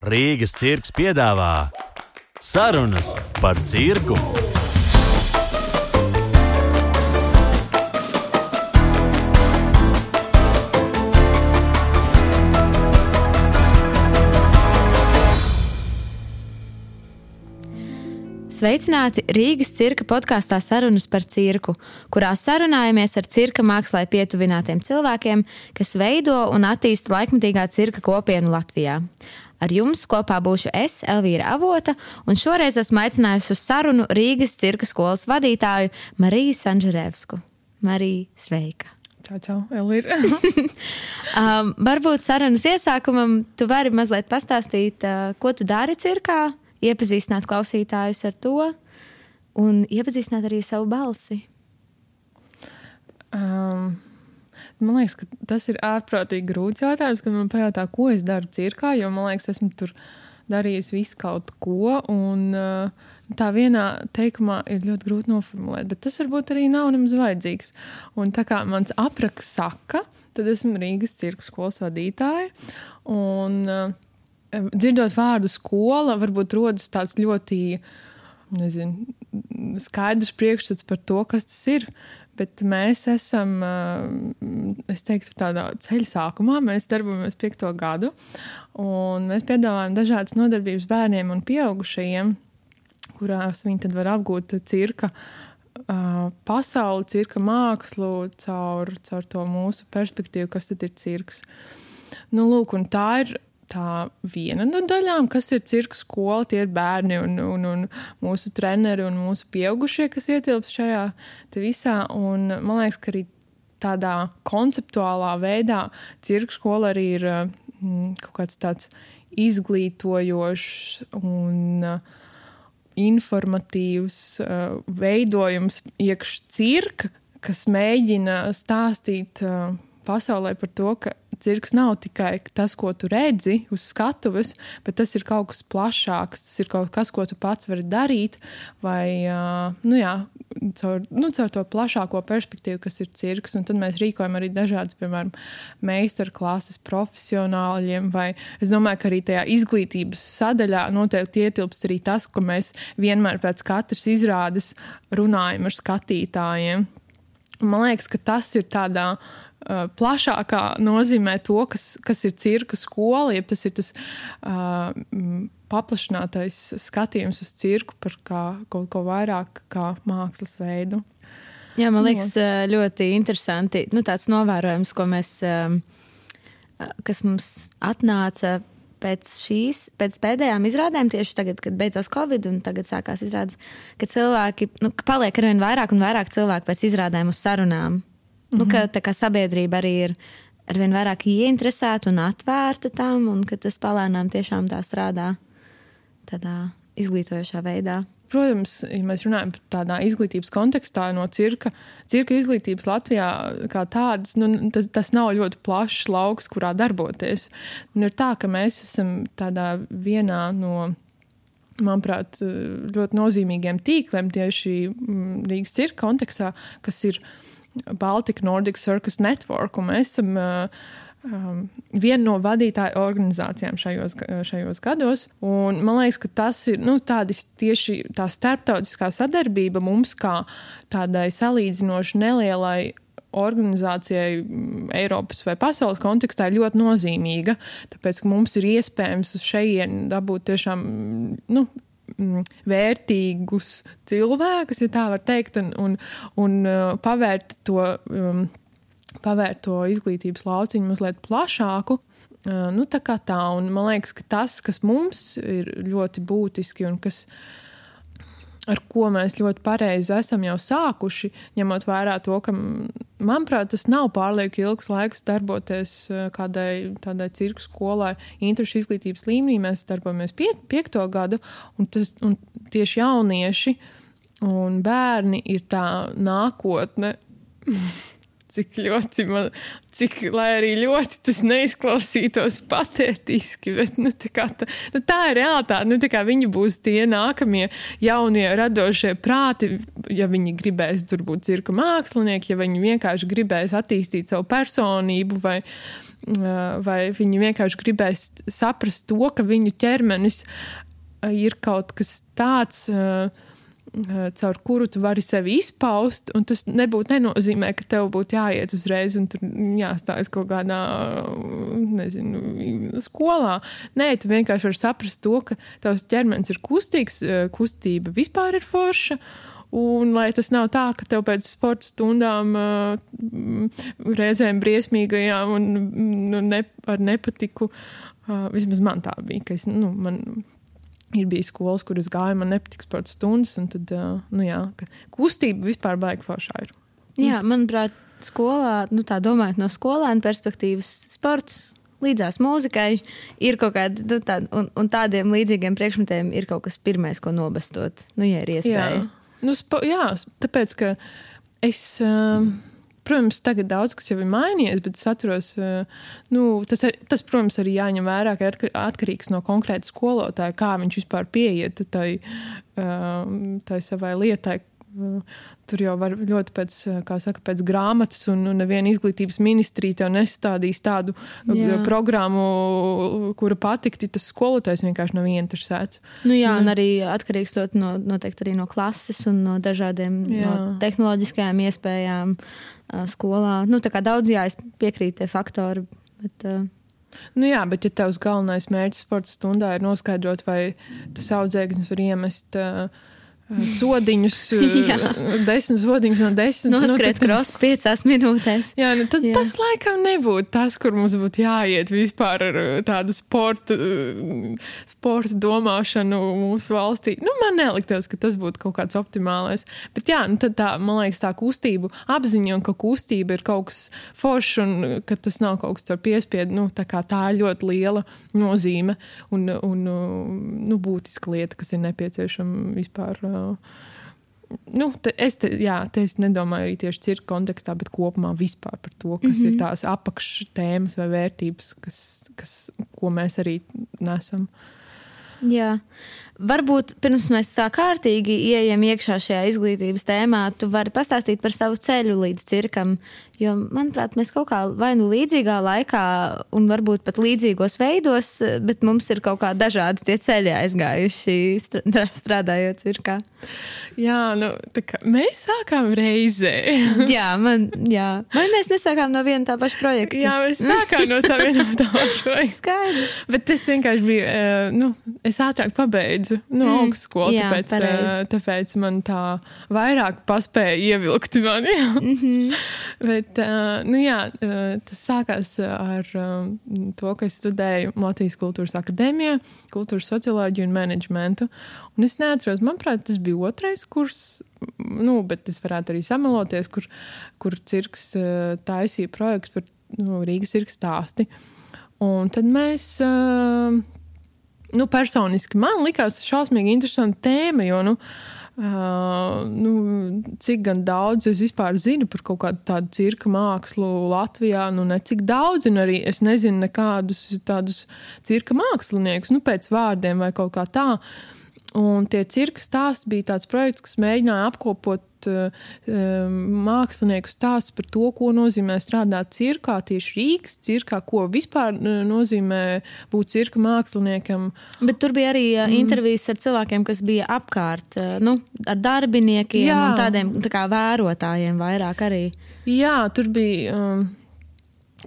Rīgas cirks piedāvā sarunas par cirku. Sveicināti Rīgas cirka podkāstā Sarunas par cirku, kurā sarunājamies ar cirka mākslā pietuvinātiem cilvēkiem, kas veido un attīsta laikmatīgā cirka kopienu Latvijā. Ar jums kopā būšu es, Elvīra Avota, un šoreiz esmu aicinājusi uz sarunu Rīgas cirka skolas vadītāju Mariju Sanžerevsku. Marija, sveika! Čau, čau, Elīra. um, varbūt sarunas iesākumam tu vari mazliet pastāstīt, uh, ko tu dari cirkā, iepazīstināt klausītājus ar to un iepazīstināt arī savu balsi. Um, man liekas, ka tas ir ārprātīgi grūts jautājums, kad man pajautā, ko es daru cirkā, jo man liekas, esmu tur darījis visu kaut ko. Un, uh, tā vienā teikumā ir ļoti grūti noformulēt, bet tas varbūt arī nav nemaz vajadzīgs. Un tā kā mans apraksts saka, tad esmu Rīgas cirka skolas vadītāja. Un, uh, dzirdot vārdu skola, varbūt rodas tāds ļoti nezinu, skaidrs priekšstats par to, kas tas ir. Bet mēs esam, es teiktu, tādā ceļa sākumā. Mēs darbojamies piekto gadu, un mēs piedāvājam dažādas nodarbības bērniem un pieaugušajiem, kurās viņi tad var apgūt cirka pasauli, cirka mākslu caur, caur to mūsu perspektīvu, kas tad ir cirks. Nu, lūk, tā ir tā viena no daļām, kas ir cirka skola. Tie ir bērni un, un, un mūsu treneri un mūsu pieaugušie, kas ietilpst šajā visā. Un, man liekas, ka arī tādā konceptuālā veidā cirka skola arī ir mm, kaut kāds tāds izglītojošs un uh, informatīvs uh, veidojums iekšā cirka, kas mēģina stāstīt uh, pasaulē par to, ka cirks nav tikai tas, ko tu redzi uz skatuves, bet tas ir kaut kas plašāks. Tas ir kaut kas, ko tu pats vari darīt, vai nu, jā, caur, nu, caur to plašāko perspektīvu, kas ir cirks. Un tad mēs rīkojam arī dažādas, piemēram, meistarklases profesionāļiem. Vai es domāju, ka arī tajā izglītības sadaļā noteikti ietilpst arī tas, ka mēs vienmēr pēc katras izrādes runājam ar skatītājiem. Man liekas, ka tas ir tādā plašākā nozīmē to, kas, kas ir cirka skola, ja tas ir tas uh, paplašinātais skatījums uz cirku par kā, kaut ko vairāk kā mākslas veidu. Jā, man liekas, ļoti interesanti. Nu, tāds novērojums, ko mēs, kas mums atnāca pēc šīs, pēc pēdējām izrādēm, tieši tagad, kad beidzās Covid un tagad sākās izrādes, ka cilvēki, nu, ka paliek arvien vairāk un vairāk cilvēku pēc izrādēm uz sarunām. Mm -hmm. nu, ka, kā sabiedrība arī ir arvien vairāk ieinteresēta un atvērta tam, un ka tas palēnām tiešām tā strādā tādā izglītojošā veidā. Protams, ja mēs runājam par tādā izglītības kontekstā, no cirka, cirka izglītības Latvijā kā tādas, nu, tas, tas nav ļoti plašs lauks, kurā darboties. Un ir tā, ka mēs esam tādā vienā no manuprāt, ļoti nozīmīgiem tīkliem tieši mm, Rīgas cirka kontekstā, kas ir Baltic Nordic Circus Network, un mēs esam uh, um, viena no vadītāju organizācijām šajos, šajos gados. Un man liekas, ka tas ir nu, tieši tā starptautiskā sadarbība mums kā tādai salīdzinoši nelielai organizācijai Eiropas vai pasaules kontekstā ir ļoti nozīmīga. Tāpēc mums ir iespējams uz šejienu dabūt tiešām nu, mm, vērtīgus cilvēkus, ja tā var teikt, un, un, un uh, pavērt to. Um, Pavērt to izglītības lauciņu mazliet plašāku, uh, nu, tā kā tā. Un man liekas, ka tas, kas mums ir ļoti būtiski un kas ar ko mēs ļoti pareizi esam jau sākuši, ņemot vērā to, ka, manuprāt, tas nav pārlieku ilgs laiks darboties eh, kādai tādai cirku skolai, interešu izglītības līmenī. Mēs darbojamies pie, piekto gadu, un, tas, un tieši jaunieši un bērni ir tā nākotne. cik ļoti, man, cik, lai arī ļoti tas neizklausītos patētiski, bet nu, tā, tā, nu, tā ir realitāte. Nu, viņi būs tie nākamie jaunie radošie prāti, ja viņi gribēs tur būt cirka mākslinieki, ja viņi vienkārši gribēs attīstīt savu personību vai, vai viņi vienkārši gribēs saprast to, ka viņu ķermenis ir kaut kas tāds. Caur kuru tu vari sevi izpaust, un tas nebūtu nenozīmē, ka tev būtu jāiet uzreiz un jāstājas kaut kādā, nezinu, skolā. Nē, tu vienkārši vari saprast to, ka tavs ķermenis ir kustīgs, kustība vispār ir forša, Un lai tas nav tā, ka tev pēc sporta stundām, reizēm briesmīgajām un nu, ne, ar nepatiku, vismaz man tā bija, ka es, nu, man ir bijis skolas, kur es gāju, man nepatīk sporta stundas, un tad, nu jā, kustība vispār baigi foršā ir. Jā, manuprāt, skolā, nu tā domājot no skolēna perspektīvas, sports līdzās mūzikai, ir kaut kāda, nu, tā, un, un tādiem līdzīgiem priekšmetiem ir kaut kas pirmais, ko nobastot, nu, ja ir iespēja. Jā. Nu, jā, tāpēc, ka es. Uh, Protams, tagad daudz kas jau ir mainījies, bet es atceros, nu, tas, ar, tas, protams, arī jāņem vērā, ka atkarīgs no konkrēta skolotāja, kā viņš vispār pieiet tai, tai savai lietai, Tur jau var ļoti pēc, saka, pēc grāmatas, un neviena izglītības ministrija tev nestādīs tādu jā. programmu, kura patiktu. Tas skolotājs vienkārši nav interesēts. Nu jā, un arī atkarīgs no, noteikti arī no klases un no dažādiem jā. no tehnoloģiskajām iespējām skolā. Nu, daudz jā, es piekrītu tie faktori. Bet, uh, Nu jā, bet ja tavs galvenais mērķis sporta stundā ir noskaidrot, vai tas audzēknis var iemest uh, sodiņus, desmit sodiņus no desmit. Noskrēt nu, krosu piecās minūtēs. Jā, nu tad jā. tas laikam nebūtu tas, kur mums būtu jāiet vispār ar tādu sporta, sporta domāšanu mūsu valstī. Nu, man neliktos, ka tas būtu kaut kāds optimālais. Bet jā, nu tad tā, man liekas, tā kustību apziņa un ka kustība ir kaut kas foršs un ka tas nav kaut kas ar piespiedu, nu tā kā tā ir ļoti liela nozīme un, un nu, būtiska lieta, kas ir nepieciešama vispār nu, te, es, te, jā, te es nedomāju arī tieši cirka kontekstā, bet kopumā vispār par to, kas mm -hmm. ir mhm. tās apakštēmas vai vērtības, kas, kas, ko mēs arī nesam. Jā. Varbūt pirms mēs tā kārtīgi ieejam iekšā šajā izglītības tēmā, tu vari pastāstīt par savu ceļu līdz cirkam. Jo, manuprāt, mēs kaut kā vai nu līdzīgā laikā, un varbūt pat līdzīgos veidos, bet mums ir kaut kā dažādi tie ceļi aizgājuši strādājot cirkā. Jā, nu, kā, mēs sākām reizē. jā, man, jā. Vai mēs nesākām no viena tā paša projekta? Jā, mēs sākām no tā viena tā paša projekta. Skaidrs. Bet tas vienkārši bija, eh, nu, es ātrāk pabeidzu beidzu no mm, augstskolas. Tāpēc, pareiz. tāpēc man tā vairāk paspēja ievilkt mani. mm -hmm. Bet, nu, jā, tas sākās ar to, ka es studēju Latvijas Kultūras Akadēmijā, kultūras socioloģiju un menedžmentu. Un es neatceros, manuprāt, tas bija otrais kurs. Nu, bet es varētu arī samaloties, kur, kur cirks taisīja projekts par nu, Rīgas cirka stāstu. Un tad mēs uh, nu, personiski man likās šausmīgi interesanta tēma, jo, nu, Uh, nu, cik daudz es vispār zinu par kaut kādu tādu cirka mākslu Latvijā, nu, ne cik daudz, un arī es nezinu nekādus tādus cirka māksliniekus, nu, pēc vārdiem vai kaut kā tā. Un tie cirka stāsti bija tāds projekts, kas mēģināja apkopot uh, mākslinieku stāstus par to, ko nozīmē strādāt cirkā, tieši Rīgas cirkā, ko vispār nozīmē būt cirka māksliniekam. Bet tur bija arī mm. intervijas ar cilvēkiem, kas bija apkārt, nu, ar darbiniekiem Jā. un tādiem tā kā vērotājiem vairāk arī. Jā, tur bija. Um,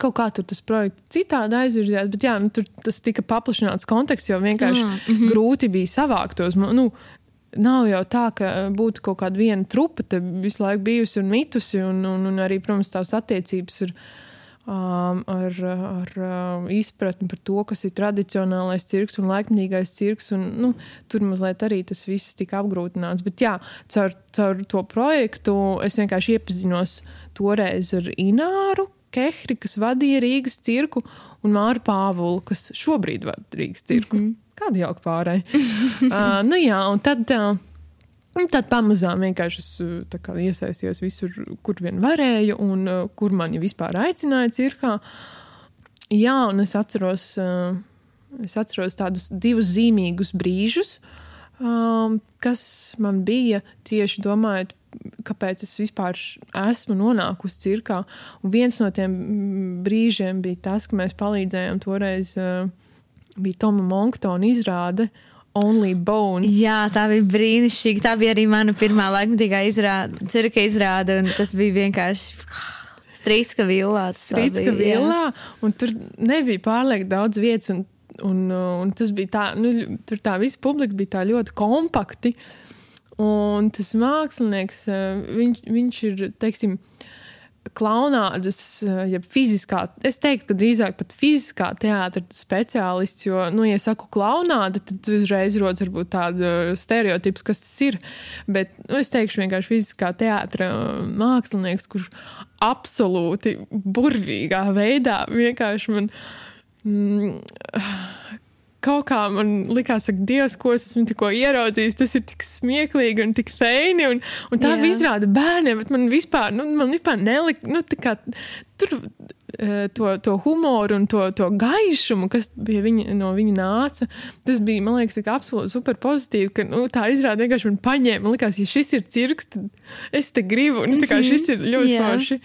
Kaut kā tur tas projekts citādi aizvirzījās, bet jā, nu, tur tas tika paplašināts konteksts, jo vienkārši mm -hmm. grūti bija savākt tos. Nu, Nav jau tā, ka būtu kaut kāda viena trupa, te visu laiku bijusi un mitusi, un, un, un arī, protams, tās attiecības ir um, ar, ar uh, izpratni par to, kas ir tradicionālais cirks un laikmīgais cirks. Un, nu, tur mazliet arī tas viss tika apgrūtināts. Bet jā, caur, caur to projektu es vienkārši iepazinos toreiz ar Ināru Kehri, kas vadīja Rīgas cirku, un Māru Pāvulu, kas šobrīd vada Rīgas cirku. Mm -hmm. Kāda jauka pārēja. uh, nu jā, un tad. Uh, Un tad pamazām vienkārši es kā, iesaistījos visur, kur vien varēju, un uh, kur mani vispār aicināja cirkā. Jā, un es atceros, uh, es atceros tādus divus zīmīgus brīžus, um, kas man bija tieši domājot kāpēc es vispār esmu nonākusi cirkā. Un viens no tiem brīžiem bija tas, ka mēs palīdzējām toreiz, uh, bija Toma Monktona izrāde. Only Bones. Jā, tā bija brīnišķīga. Tā bija arī mana pirmā laikmatīgā izrāde, cirka izrāde. Tas bija vienkārši strīdska villā. Strīdska villā, un tur nebija pārlieku daudz vietas. Un, un, un tas bija tā, nu, tur tā visa publika bija tā ļoti kompakti. Uh, Un tas mākslinieks, eh, viņš, viņš ir, teiksim, klaunādas, eh, ja fiziskā, es teiktu, ka drīzāk pat fiziskā teātris speciālists, jo, nu, ja saku klaunāda, tad uzreiz rodas varbūt tāda stereotips, kas tas ir, bet, nu, es teikšu vienkārši fiziskā teātra mākslinieks, kurš absolūti burvīgā veidā vienkārši man mm, kaut kā man likās, ka Dievs, ko es esmu tikko ieraudzījis, tas ir tik smieklīgi un tik feini. Un, un tā bija izrāda bērniem, bet man vispār, nu, man vispār nelika, nu, tā kā tur to, to humoru un to, to gaišumu, kas viņa, no viņa nāca. Tas bija, man liekas, absolūti super pozitīvi, ka nu, tā izrāda vienkārši man paņēma. Man liekas, ja šis ir cirks, tad es te gribu, un es, kā, šis ir ļoti forši.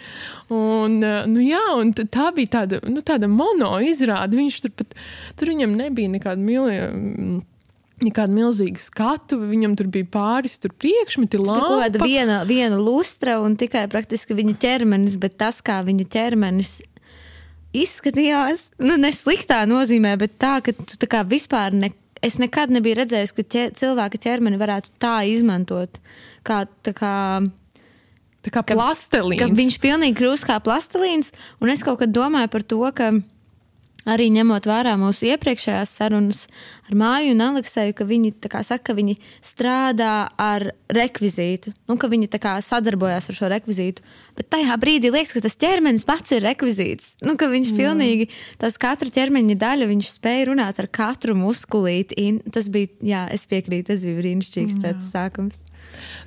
Un, eh, nu, jā, un tā bija tāda, nu, tāda mono izrāde. Viņš tur pat, tur viņam nebija nekāda milzīga nekāda milzīga skatu. Viņam tur bija pāris tur priekšmeti, lampa. Kāda viena, viena lustra un tikai praktiski viņa ķermenis, bet tas, kā viņa ķermenis izskatījās, nu, ne sliktā nozīmē, bet tā, ka tu tā kā vispār ne, es nekad nebiju redzējis, ka ķer, cilvēka ķermeni varētu tā izmantot. Kā, tā kā, tā kā plastelīns. Ka, ka viņš pilnīgi kļūst kā plastelīns, un es kaut kad domāju par to, ka arī ņemot vērā mūsu iepriekšējās sarunas ar Māju un Alekseju, ka viņi saka, ka viņi strādā ar rekvizītu, nu, ka viņi sadarbojas ar šo rekvizītu. Bet tajā brīdī liekas, ka tas ķermenis pats ir rekvizīts. Nu, ka viņš mm. pilnīgi, tas katra ķermeņa daļa, viņš spēja runāt ar katru muskulīti. Tas bija, jā, es piekrītu, tas bija brīnišķīgs tāds sākums.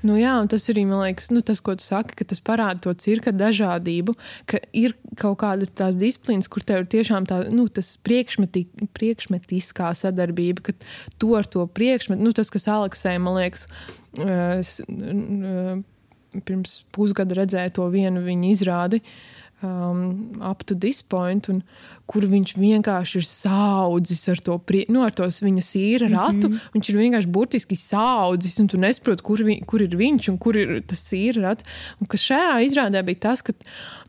Nu, jā, un tas arī, man liekas, nu, tas, ko tu saki, ka tas parāda to cirka dažādību, ka ir kaut kāda tās disciplīnas, kur tev ir tiešām tā, nu, tas priekšmeti, priekšmetiskā sadarbība, ka tu ar to priekšmetu, nu, tas, kas Aleksē, man liekas, es, pirms pusgada redzēju to vienu viņa izrādi. Um, up to this point, un kur viņš vienkārši ir saudzis ar to, prie, nu, ar tos viņa sīra ratu. Mm -hmm. Viņš ir vienkārši burtiski saudzis, un tu nesaproti, kur, vi, kur ir viņš un kur ir tas sīra rats. Un kas šajā izrādē bija tas, ka.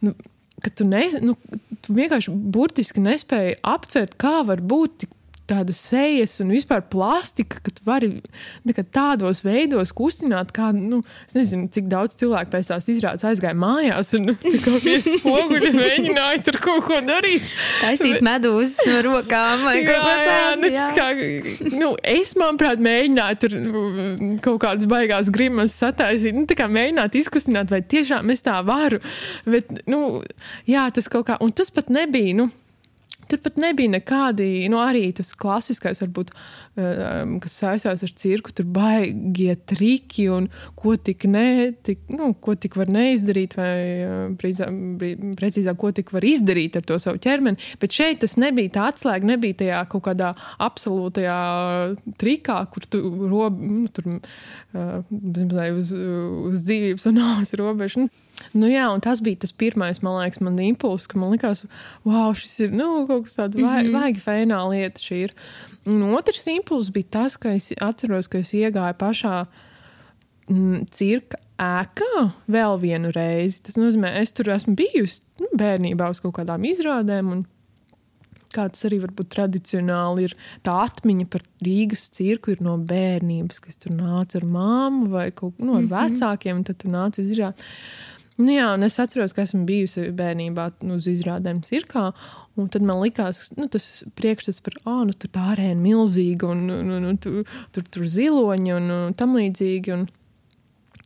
Nu, ka tu, ne, nu, tu vienkārši burtiski nespēji aptvert, kā var būt tik tādas sejas un vispār plastika, ka tu vari tādos veidos kustināt, kā, nu, es nezinu, cik daudz cilvēku pēc tās izrādes aizgāja mājās un, nu, kā pie spoguļa mēģināja tur kaut ko darīt. Taisīt medūzas no rokām vai kaut ko tādu. Nu, kā, nu, es, manuprāt, mēģināju tur mm, kaut kādas baigās grimas sataisīt, nu, tā kā mēģināt izkustināt, vai tiešām es tā varu, bet, nu, jā, tas kaut kā, un tas pat nebija, nu, Tur pat nebija nekādi, nu, arī tas klasiskais, varbūt, um, kas saistās ar cirku, tur baigie triki un ko tik, ne, tik, nu, ko tik var neizdarīt, vai uh, precīzāk, ko tik var izdarīt ar to savu ķermeni. Bet šeit tas nebija tā atslēga, nebija tajā kaut kādā absolūtajā trikā, kur tu robi, nu, tur, uh, uz, uz dzīvības un nāves robežu. Nu, Nu, jā, un tas bija tas pirmais, man liekas, man impulss, ka man likās, wow, šis ir nu, kaut kas tāds, mm -hmm. vajag fēnā lieta šī ir. Un otrs impulss bija tas, ka es atceros, ka es iegāju pašā mm, cirka ēkā vēl vienu reizi. Tas nozīmē, es tur esmu bijusi nu, bērnībā uz kaut kādām izrādēm. Un, kā tas arī varbūt tradicionāli ir, tā atmiņa par Rīgas cirku ir no bērnības, kas tur nāca ar māmu vai kaut, nu, ar mm -hmm. vecākiem, un tad tur nāca uz izrādi. Nu, jā, un es atceros, ka esmu bijusi bērnībā nu, uz izrādēm cirkā. Un tad man likās, nu, tas priekšstats par, ah, oh, nu, tur tā arēna milzīga, un nu, nu, tur, tur, tur ziloņi un, un tam līdzīgi. Un,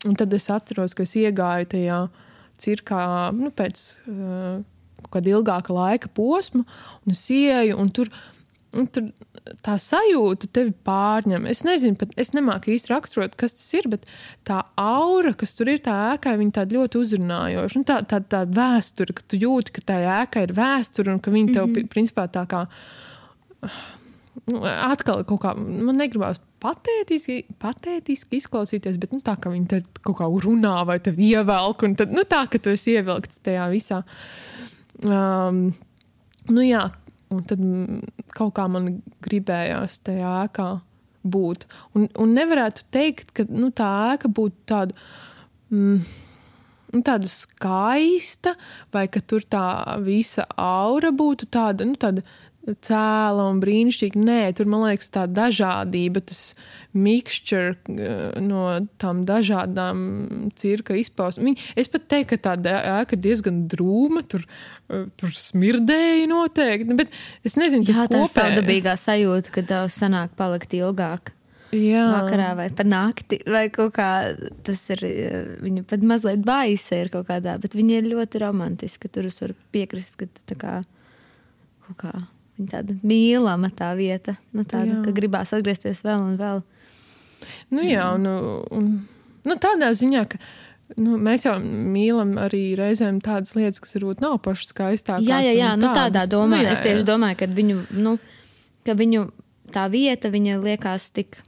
un tad es atceros, ka es iegāju tajā cirkā nu, pēc uh, kāda ilgāka laika posma, un es ieju, un tur, un tur tā sajūta tevi pārņem. Es nezinu, pat es nemāku īsti raksturot, kas tas ir, bet tā aura, kas tur ir, tā ēkā, viņa tāda ļoti uzrunājoša. Nu, tā, tā, tā vēsture, ka tu jūti, ka tā ēka ir vēsture un ka viņa tev, mm -hmm. principā, tā kā nu, atkal kaut kā man negribās patētiski, patētiski izklausīties, bet nu, tā kā viņi te kaut kā runā vai te ievelk, un tad, nu, tā, ka tu esi ievilkts tajā visā. Um, nu, jā, un tad kaut kā man gribējās tajā ēkā būt. Un, un nevarētu teikt, ka nu, tā ēka būtu tāda. Mm, nu, tāda skaista, vai ka tur tā visa aura būtu tāda, nu, tāda cēla un brīnišķīga. Nē, tur man liekas, tā dažādība, tas mixture eh, no tām dažādām cirka izpausmēm. Es pat teiktu, ka tā ēka diezgan drūma, tur, eh, tur smirdēja noteikti. Bet es nezinu, Jā, tas tā ir dabīgā sajūta, ka tev sanāk palikt ilgāk. Jā. Vakarā vai par nakti, vai kaut kā tas ir. eh, Viņa pat mazliet baisa ir kaut kādā, bet viņa ir ļoti romantiska. Tur es varu piekrist, ka tā kā kaut kā viņa tāda mīlama tā vieta. Nu, tāda, Jā. ka gribās atgriezties vēl un vēl. Nu, jā, un, un nu, tādā ziņā, ka nu, mēs jau mīlam arī reizēm tādas lietas, kas varbūt nav pašas skaistākās. Jā, jā, jā un nu, tādā tādas. domā. Nu, jā, es tieši jā. domāju, ka viņu, nu, ka viņu tā vieta viņa liekas tik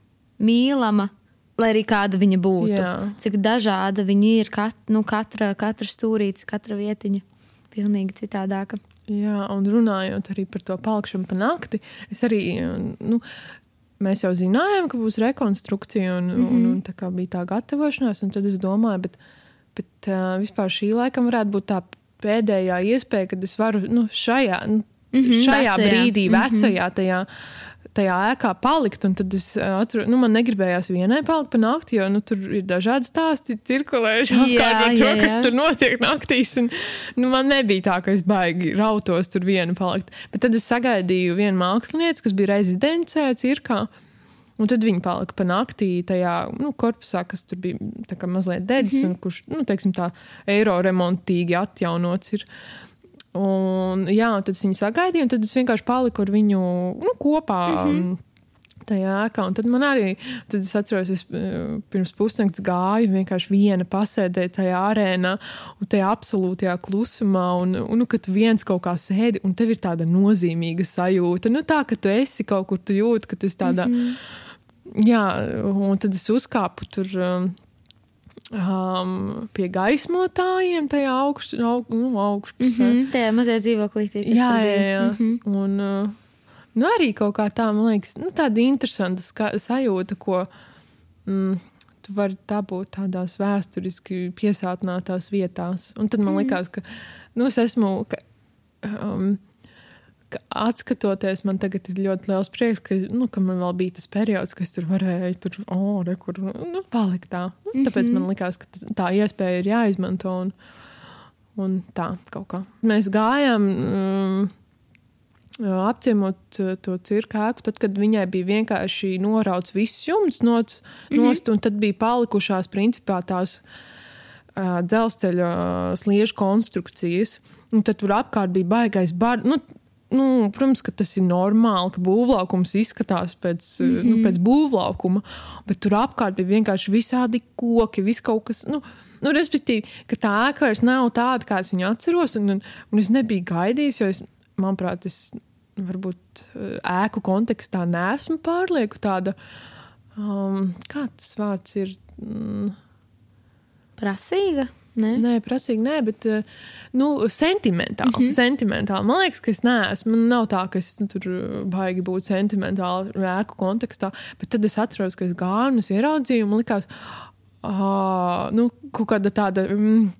mīlama. Lai arī kāda viņa būtu, Jā. cik dažāda viņa ir, kat, nu, katra, katra stūrīte, katra vietiņa, pilnīgi citādāka. Jā, un runājot arī par to palikšanu pa nakti, es arī, nu, mēs jau zinājām, ka būs rekonstrukcija, un, mm -hmm. un, un tā kā bija tā gatavošanās, un tad es domāju, bet, bet uh, vispār šī laikam varētu būt tā pēdējā iespēja, kad es varu nu, šajā, nu, mm -hmm, šajā vecajā. brīdī, vecajā tajā. Tajā ēkā palikt, un tad es atradu, nu, man negribējās vienai palikt pa nakti, jo nu, tur ir dažādi stāsti, cirkulējuši apkārt par to, jā, kas jā. tur notiek naktīs. Un, nu, man nebija tā, ka es baigi rautos tur viena palikt. Bet tad es sagaidīju vienu mākslinieci, kas bija rezidencē, cirkā. Un tad viņi palika pa naktī tajā nu, korpusā, kas tur bija mazliet dedzis, Mhm. un kurš, nu, teiksim, tā eiro remontīgi atjaunots ir. Un, jā, un tad es viņu sagaidīju, un tad es vienkārši paliku ar viņu nu, kopā. Mm. -hmm. Tajā ēkā, un tad man arī, tad es atceros, es eh, pirms pusnakts gāju, vienkārši viena pasēdēju tajā arēnā, un tajā absolūtajā klusumā, un, un nu, kad viens kaut kā sēdi, un tev ir tāda nozīmīga sajūta. Nu, tā, ka tu esi kaut kur, tu jūti, ka tu esi tādā. Mm -hmm. Jā, un tad es uzkāpu tur. Um, um, pie gaismotājiem, tajā augšā, aug, nu, augšpusē. Mm -hmm, tajā mazajā dzīvoklītī. kas Jā, jā, jā. Mm -hmm. Un uh, nu, arī kaut kā tā, man liekas, nu, tāda interesanta sajūta, ko mm, tu vari dabūt tādās vēsturiski piesātinātās vietās. Un tad man Mhm. likās, ka nu, es esmu. Ka, um, atskatoties, man tagad ir ļoti liels prieks, ka, nu, ka man vēl bija tas periods, kad es tur varēju tur, oh, re, kur, nu, palikt tā. Tāpēc mm -hmm. man likās, ka tā iespēja ir jāizmanto. Un, un tā kaut kā. Mēs gājām. Um, Apciemot uh, to cirka ēku, tad, kad viņai bija vienkārši norauts viss jumts nost, mm -hmm. un tad bija palikušās principā tās uh, dzelzceļa sliežu konstrukcijas. Un tad tur apkārt bija baigais bar. Nu, Nu, protams, ka tas ir normāli, ka būvlaukums izskatās pēc, mm -hmm. nu, pēc būvlaukuma, bet tur apkārt bija vienkārši visādi koki, viss kaut kas. Nu, nu, respektīvi, ka tā ēka vairs nav tāda, kāda es viņu atceros, un, un, un es nebiju gaidījis, jo es, manuprāt, es varbūt eh, ēku kontekstā neesmu pārlieku tāda. Um, kāds vārds ir? Mm, Prasīga? Ne? Nē, prasīgi, nē, bet eh, nu, sentimentāli. Mm -hmm. sentimentāli. Man liekas, ka es neesmu. Man nav tā, ka es nu, tur baigi būtu sentimentāli rēku kontekstā, bet tad es atceros, ka es es ieraudzīju, un likās, ah, nu, kaut kāda tāda. Mm,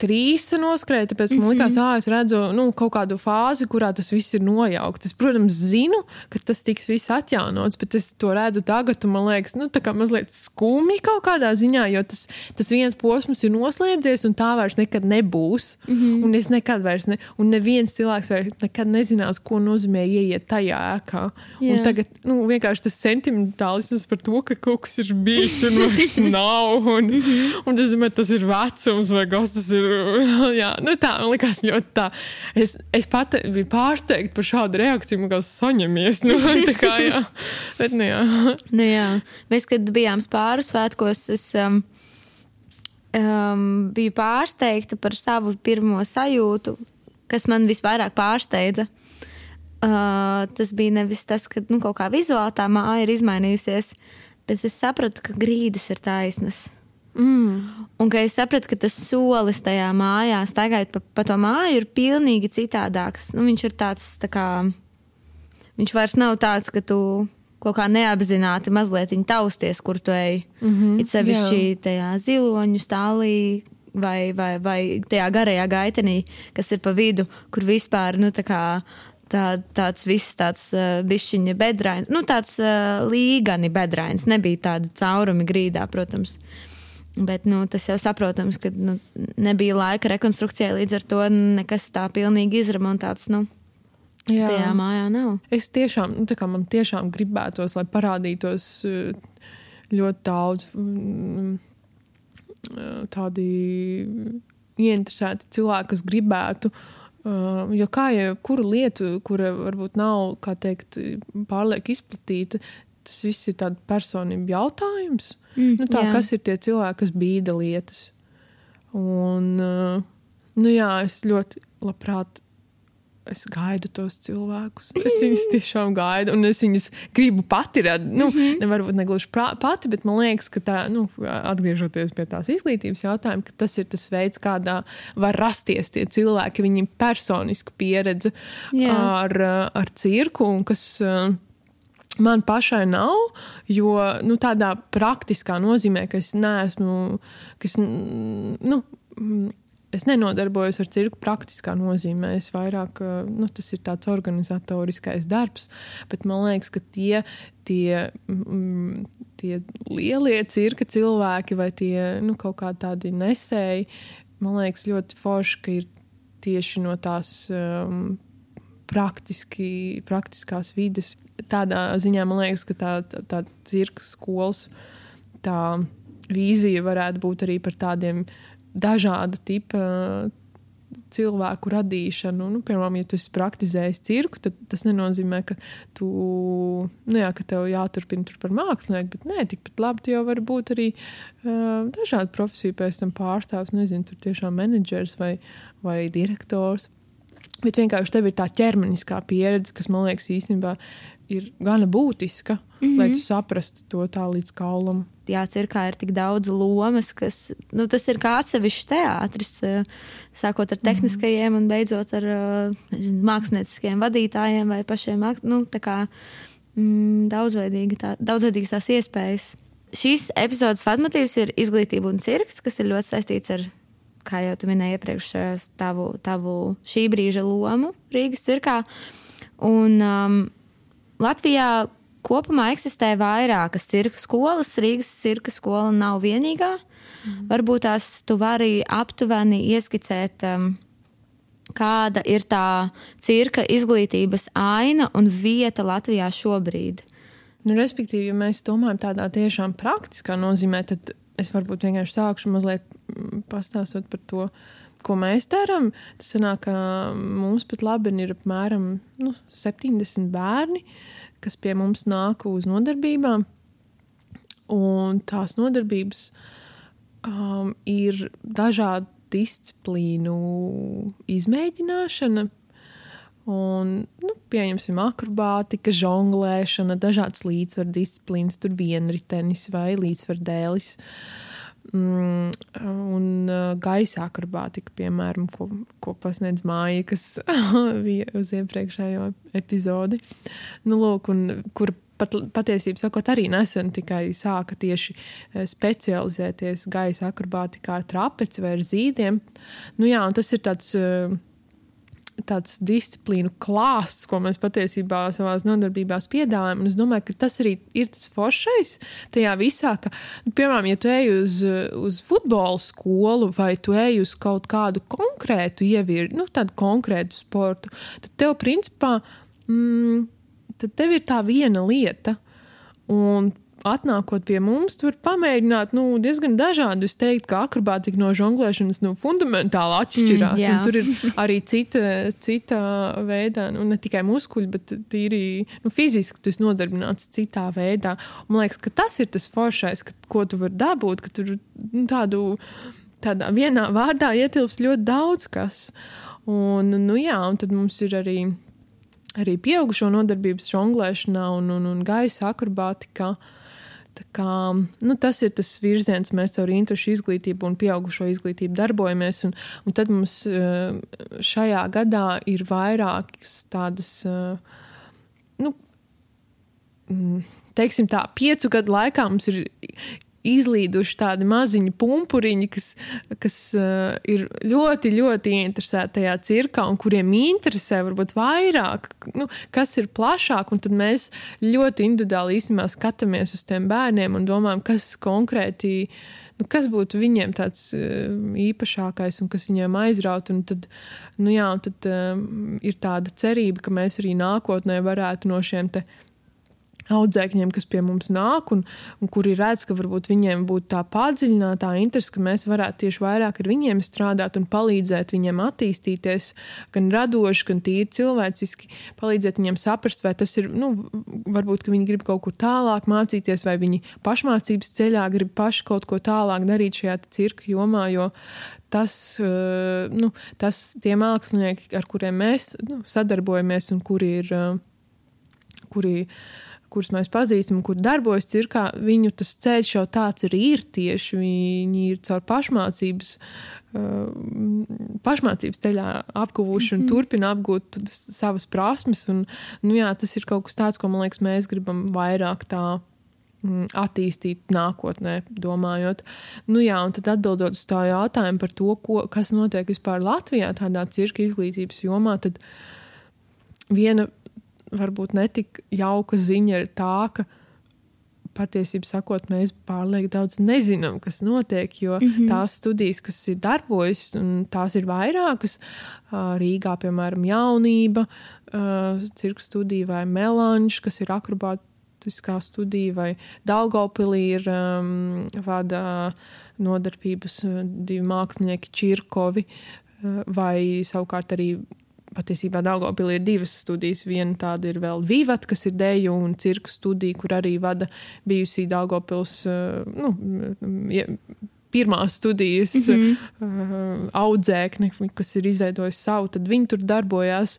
Trīsa noskrēja, tāpēc man liekas, ah, es redzu nu, kaut kādu fāzi, kurā tas viss ir nojaukts. Es, protams, zinu, ka tas tiks viss atjaunots, bet es to redzu tagad, un man liekas, nu, tā kā mazliet skumji kaut kādā ziņā, jo tas, tas viens posms ir noslēdzies, un tā vairs nekad nebūs. Mm -hmm. Un es nekad vairs, ne, un neviens cilvēks vairs nekad nezinās, ko nozīmē ieiet tajā ēkā. Jā. Un tagad nu, vienkārši tas sentimentālisms par to, ka kaut kas ir bijis un vairs nav. Un, mm -hmm. un es domāju, tas ir vecums vai kas tas ir. Jā, nu tā man likās ļoti tā. Es, es pat biju pārsteigta par šādu reakciju, kā saņemies. Nu, tā kā, jā. Bet, nu, jā. Nu, jā. Mēs, kad bijām spāru svētkos, es um, um, biju pārsteigta par savu pirmo sajūtu, kas man visvairāk pārsteidza. uh, tas bija nevis tas, ka nu, kaut kā vizuāli tā māja ir izmainījusies, bet es sapratu, ka grīdas ir taisnas. Mm. Un ka es sapratu, ka tas solis tajā mājā, staigājot pa, pa to māju, ir pilnīgi citādāks. Nu, viņš ir tāds, tā kā, viņš vairs nav tāds, ka tu kaut kā neapzināti mazliet tausties, kur tu ej. Mm -hmm, it sevišķi jā. tajā ziloņu stālī. Vai, vai, vai tajā garajā gaitenī, kas ir pa vidu, kur vispār nu, tā kā, tā, tāds viss tāds uh, bišķiņa bedrains, nu tāds uh, līgani bedrains, nebija tāda caurumi grīdā, protams. Bet nu, tas jau saprotams, ka nu, nebija laika rekonstrukcijai, līdz ar to nekas tā pilnīgi izremontēts. Nu. Jā. Tajā mājā nav. Es tiešām, nu, man tiešām gribētos, lai parādītos eh, ļoti daudz mm, eh, tādi ieinteresēti cilvēki, kas gribētu. Uh, jo kā jau kuru lietu, kura varbūt nav, kā teikt, pārlieku izplatīta, tas viss ir tāds personību jautājums. Mm, nu, tā, jā. kas ir tie cilvēki, kas bīda lietas? Un, uh, nu jā, es ļoti labprāt es gaidu tos cilvēkus. Es viņus tiešām gaidu, un es viņus gribu pati radīt. Nu, mm -hmm. ne, varbūt ne gluži pati, bet man liekas, ka tā, nu, atgriežoties pie tās izglītības jautājuma, tas ir tas veids, kādā var rasties tie cilvēki, viņiem personisku pieredzi Jā. ar, ar cirku, un kas. Man pašai nav, jo nu, tādā praktiskā nozīmē, ka es neesmu, kas, nu, es nenodarbojos ar cirku praktiskā nozīmē. Es vairāk, nu, tas ir tāds organizatoriskais darbs, bet man liekas, ka tie, tie, tie lielie cirka cilvēki vai tie nu, kaut kā tādi nesēji, man liekas ļoti forši, ka ir tieši no tās um, praktiski, praktiskās vides. Tādā ziņā man liekas, ka tā, tā, tā cirka skolas tā vīzija varētu būt arī par tādiem uh, dažāda tipa cilvēku radīšanu. Nu, piemēram, ja tu esi praktizējis cirku, tad tas nenozīmē, ka, tu, nu, jā, ka tev jāturpina tur par mākslinieku, bet nē, tikpat labi tu jau vari būt arī uh, dažādu profesiju pēc tam pārstāvs, nezinu, tur tiešām menedžers vai, vai direktors. Bet vienkārši tev ir tā ķermeniskā pieredze, kas man liekas īstenībā ir gana būtiska, mm -hmm. lai tu saprastu to tā līdz kaulam. Jā, cirkā ir tik daudz lomas, kas nu, tas ir kā atsevišķs teātris, eh, sākot ar mhm. tehniskajiem mm -hmm. un beidzot ar eh, nezinu, mākslinieciskiem vadītājiem vai pašiem nu, tā kā, mm, daudzveidīgi tā, daudzveidīgas tās iespējas. Šīs epizodes vadmotīvs ir izglītība un cirks, kas ir ļoti saistīts ar kā jau tu minēji iepriekš, tavu, tavu šī brīža lomu Rīgas cirkā. Un um, Latvijā kopumā eksistē vairākas cirka skolas. Rīgas cirka skola nav vienīgā. Mm. Varbūt tās tu vari aptuveni ieskicēt, um, kāda ir tā cirka izglītības aina un vieta Latvijā šobrīd. Nu, respektīvi, ja mēs domājam tādā tiešām praktiskā nozīmē, tad es varbūt vienkārši sākšu mazliet mm, pastāstot par to, ko mēs darām. Tas sanāk, ka mums pat labi ir apmēram nu, 70 bērni, kas pie mums nāk uz nodarbībām. Un tās nodarbības um, ir dažādu disciplīnu izmēģināšana. Un, nu, pieņemsim, akrobātika, žonglēšana, dažādas līdzsvaru disciplīnas, tur vienritenis vai līdzsvaru dēlis. Mm, un uh, gaisa akrobātika, piemēram, ko, ko pasniedz māja, kas bija uz iepriekšējo epizodi. Nu, lūk, un, kur pat, patiesībā sakot, arī nesen tikai sāka tieši uh, specializēties gaisa akrobātikā ar trapeci vai ar zīdiem. Nu, jā, tas ir tāds. Uh, tāds disciplīnu klāsts, ko mēs patiesībā savā nodarbībā piedāvājam. Es domāju, ka tas arī ir tas foršais tajā visā, ka, nu, piemēram, ja tu ej uz, uz futbola skolu vai tu ej uz kaut kādu konkrētu ievirzi, nu, tādu konkrētu sportu, tad tev principā mm, tad tev ir tā viena lieta. Un atnākot pie mums, tur pamēģināt nu, diezgan dažādi. Es teiktu, ka akrobātika no žonglēšanas nu, fundamentāli atšķirās. Mm, tur ir arī cita, cita veida, nu, ne tikai muskuļi, bet tīri nu, fiziski esi nodarbināts citā veidā. Man liekas, ka tas ir tas foršais, ka, ko tu vari dabūt, ka tur nu, tādu. Tādā vienā vārdā ietilps ļoti daudz kas. Un, nu, jā, un tad mums ir arī arī pieaugušo nodarbības žonglēšanā un, un, un gaisa akrobātikā. Kā, nu, tas ir tas virziens, mēs ar interešu izglītību un pieaugušo izglītību darbojamies. Un, un tad mums uh, šajā gadā ir vairākas tādas, uh, nu, mm, teiksim tā, piecu gadu laikā mums ir izlīduši tādi maziņi pumpuriņi, kas, kas uh, ir ļoti, ļoti interesēti tajā cirkā un kuriem interesē varbūt vairāk, nu, kas ir plašāk. Tad mēs ļoti individuāli īstenībā skatāmies uz tiem bērniem un domājam, kas konkrēti. Nu, kas būtu viņiem tāds uh, īpašākais un kas viņiem aizraut? Un tad, nu jā, un tad uh, ir tāda cerība, ka mēs arī nākotnē varētu no šiem te, audzēkņiem, kas pie mums nāk, un, un kuri redz, ka varbūt viņiem būtu tā padziļinātā interese, ka mēs varētu tieši vairāk ar viņiem strādāt un palīdzēt viņiem attīstīties, gan radoši, gan tīri cilvēciski, palīdzēt viņiem saprast, vai tas ir, nu, varbūt, viņi grib kaut kur tālāk mācīties, vai viņi pašmācības ceļā grib paši kaut ko tālāk darīt šajā cirka jomā, jo tas, uh, nu, tas tie mākslinieki, ar kuriem mēs nu, sadarbojamies un kuri ir, uh, kuri kurus mēs pazīstam, kur darbojas cirkā, viņu tas ceļš jau tāds arī ir tieši. Viņi ir caur pašmācības, uh, pašmācības ceļā apguvuši un mm -hmm. turpina apgūt savas prasmes. Un, nu, jā, tas ir kaut kas tāds, ko man liekas, mēs gribam vairāk tā mm, attīstīt nākotnē, domājot. Nu, jā, un tad atbildot uz tā jautājumu par to, ko, kas notiek vispār Latvijā, tādā cirka izglītības jomā, tad viena varbūt netik jauka ziņa ir tā, ka patiesībā sakot, mēs pārlieku daudz nezinām, kas notiek. Jo mm -hmm. tās studijas, kas ir darbojas, un tās ir vairākas, Rīgā, piemēram, jaunība, cirka studija vai melanža, kas ir akrobātiskā studija, vai Daugopilī ir um, vada nodarbības divi mākslinieki Čirkovi, vai savukārt arī patiesībā Daugopilī ir divas studijas. Viena tāda ir vēl Vivat, kas ir deju un cirka studija, kur arī vada bijusī Daugopils, eh, nu, pirmās studijas mm -hmm. uh, audzēkne, kas ir izveidojis savu, tad viņi tur darbojās.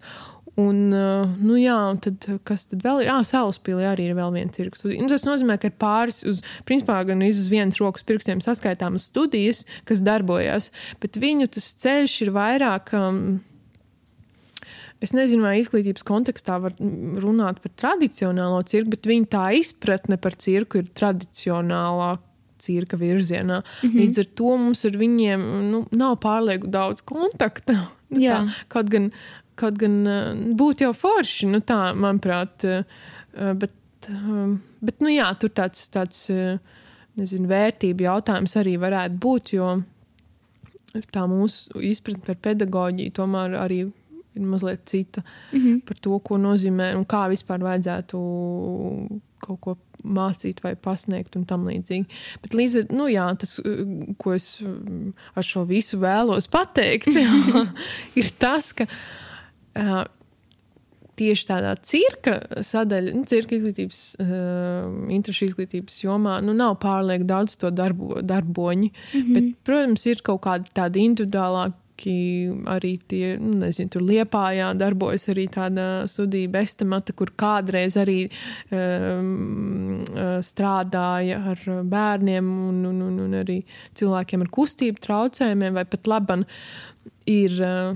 Un, uh, nu jā, un tad, kas tad vēl ir? Ah, Salaspīlī arī ir vēl viena cirka studija. Un tas nozīmē, ka ir pāris, uz, principā, gan uz vienas rokas pirkstiem saskaitāmas studijas, kas darbojas, bet viņu tas ceļš ir vairāk. Um, Es nezinu, vai izglītības kontekstā var runāt par tradicionālo cirku, bet viņa tā izpratne par cirku ir tradicionālā cirka virzienā. Mm -hmm. Līdz ar to mums ar viņiem nu, nav pārlieku daudz kontakta. tā, kaut gan, kaut gan būtu jau forši, nu, tā, manuprāt. Bet, bet nu, jā, tur tāds, tāds nezinu, vērtību jautājums arī varētu būt, jo tā mūsu izpratne par pedagoģiju tomēr arī ir mazliet cita mm -hmm. par to, ko nozīmē un kā vispār vajadzētu kaut ko mācīt vai pasniegt un tam līdzīgi. Bet līdz ar nu, jā, tas, ko es ar šo visu vēlos pateikt, ir tas, ka uh, tieši tādā cirka sadaļa, nu, cirka izglītības, uh, interešu izglītības jomā, nu, nav pārlieku daudz to darbo, darboņu. Mm -hmm. Bet, protams, ir kaut kāda tāda individuālāka arī tie, nu, nezinu, tur Liepājā darbojas arī tāda studija Bestamata, kur kādreiz arī um, strādāja ar bērniem un, un, un, un arī cilvēkiem ar kustību traucējumiem, vai pat laban ir uh,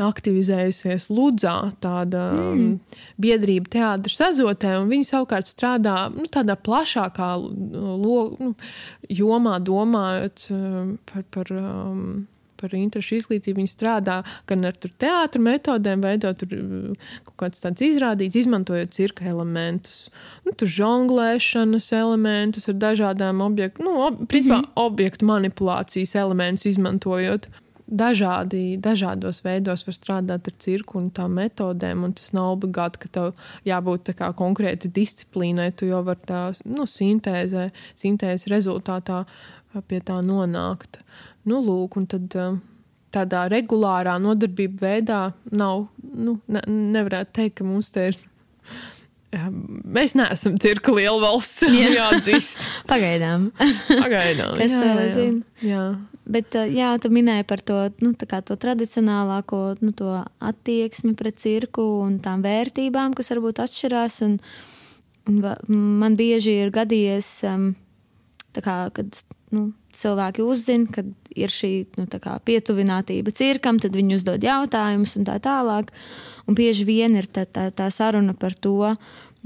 aktivizējusies Ludzā, tāda mm. biedrība teātris azotē, un viņi savukārt strādā nu, tādā plašākā lo, nu, jomā, domājot par, par um, par interešu izglītību. Viņi strādā gan ar teātrus metodēm, veidot uh, kaut kādas tādas izrādītas, izmantojot cirka elementus, nu, tur žonglēšanas elementus ar dažādām objektu, nu, ob, principā, mm -hmm. objektu manipulācijas elementus izmantojot. Dažādi, dažādos veidos var strādāt ar cirku un tām metodēm. Un tas nav obligāti, ka tev jābūt konkrēti disciplīnai. Tu jau vari tā nu, sintēzē, sintēzes rezultātā pie tā nonākt. Uh, Nu, lūk, un tad um, tādā regulārā nodarbība veidā nav, nu, ne, nevarētu teikt, ka mums te ir. Mēs neesam cirka liela valsts. Jā, jāatzīst. Pagaidām. Pagaidām. Kas tev zina? Jā. bet uh, jā, tu minēji par to, nu, to tradicionālāko nu, to attieksmi pret cirku un tām vērtībām, kas varbūt atšķirās. Un, un man bieži ir gadījies, um, kā, kad nu, cilvēki uzzina, ka ir šī nu, pietuvinātība cirkam, tad viņi uzdod jautājumus un tā tālāk. Un bieži vien ir tā, tā, tā saruna par to,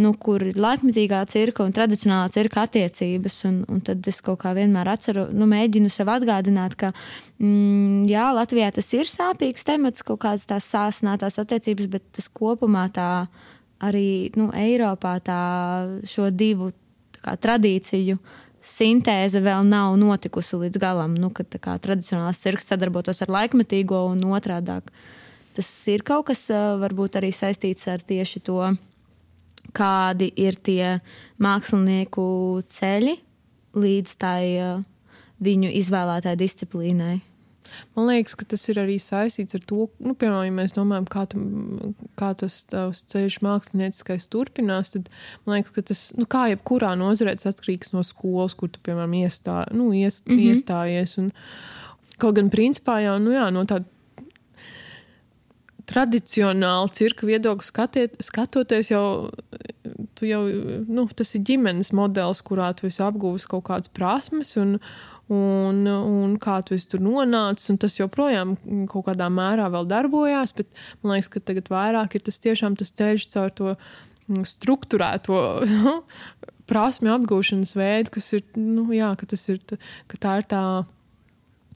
nu, kur ir laikmetīgā cirka un tradicionālā cirka attiecības. Un, un tad es kaut kā vienmēr atceru, nu, mēģinu sev atgādināt, ka mm, jā, Latvijā tas ir sāpīgs temats, kaut kādas tās sāsnātās attiecības, bet tas kopumā tā arī nu, Eiropā tā šo divu kā, tradīciju sintēze vēl nav notikusi līdz galam. Nu, kad kā tradicionālās cirks sadarbotos ar laikmetīgo un otrādāk. Tas ir kaut kas varbūt arī saistīts ar tieši to, kādi ir tie mākslinieku ceļi līdz tai viņu izvēlētai disciplīnai. Man liekas, ka tas ir arī saistīts ar to, nu, piemēram, ja mēs domājam, kā, tu, kā tas tavs ceļš mākslinieckais turpinās, tad man liekas, ka tas, nu, kā jebkurā nozarē, tas atkarīgs no skolas, kur tu, piemēram, iestā, nu, ies, mm -hmm. iestājies. Un, kaut gan, principā, jau nu, jā, no tāda tradicionāli cirka viedokļa skatiet, skatoties, jau, jau nu, tas ir ģimenes modelis, kurā tu esi apguvis kaut kādas prasmes. Un, Un, un kā tu tur nonāci, un tas joprojām kaut kādā mērā vēl darbojās, bet man liekas, ka tagad vairāk ir tas tiešām tas ceļš caur to mm, struktūrēto prasme apgūšanas veidu, kas ir, nu, jā, ka tas ir, ka tā ir tā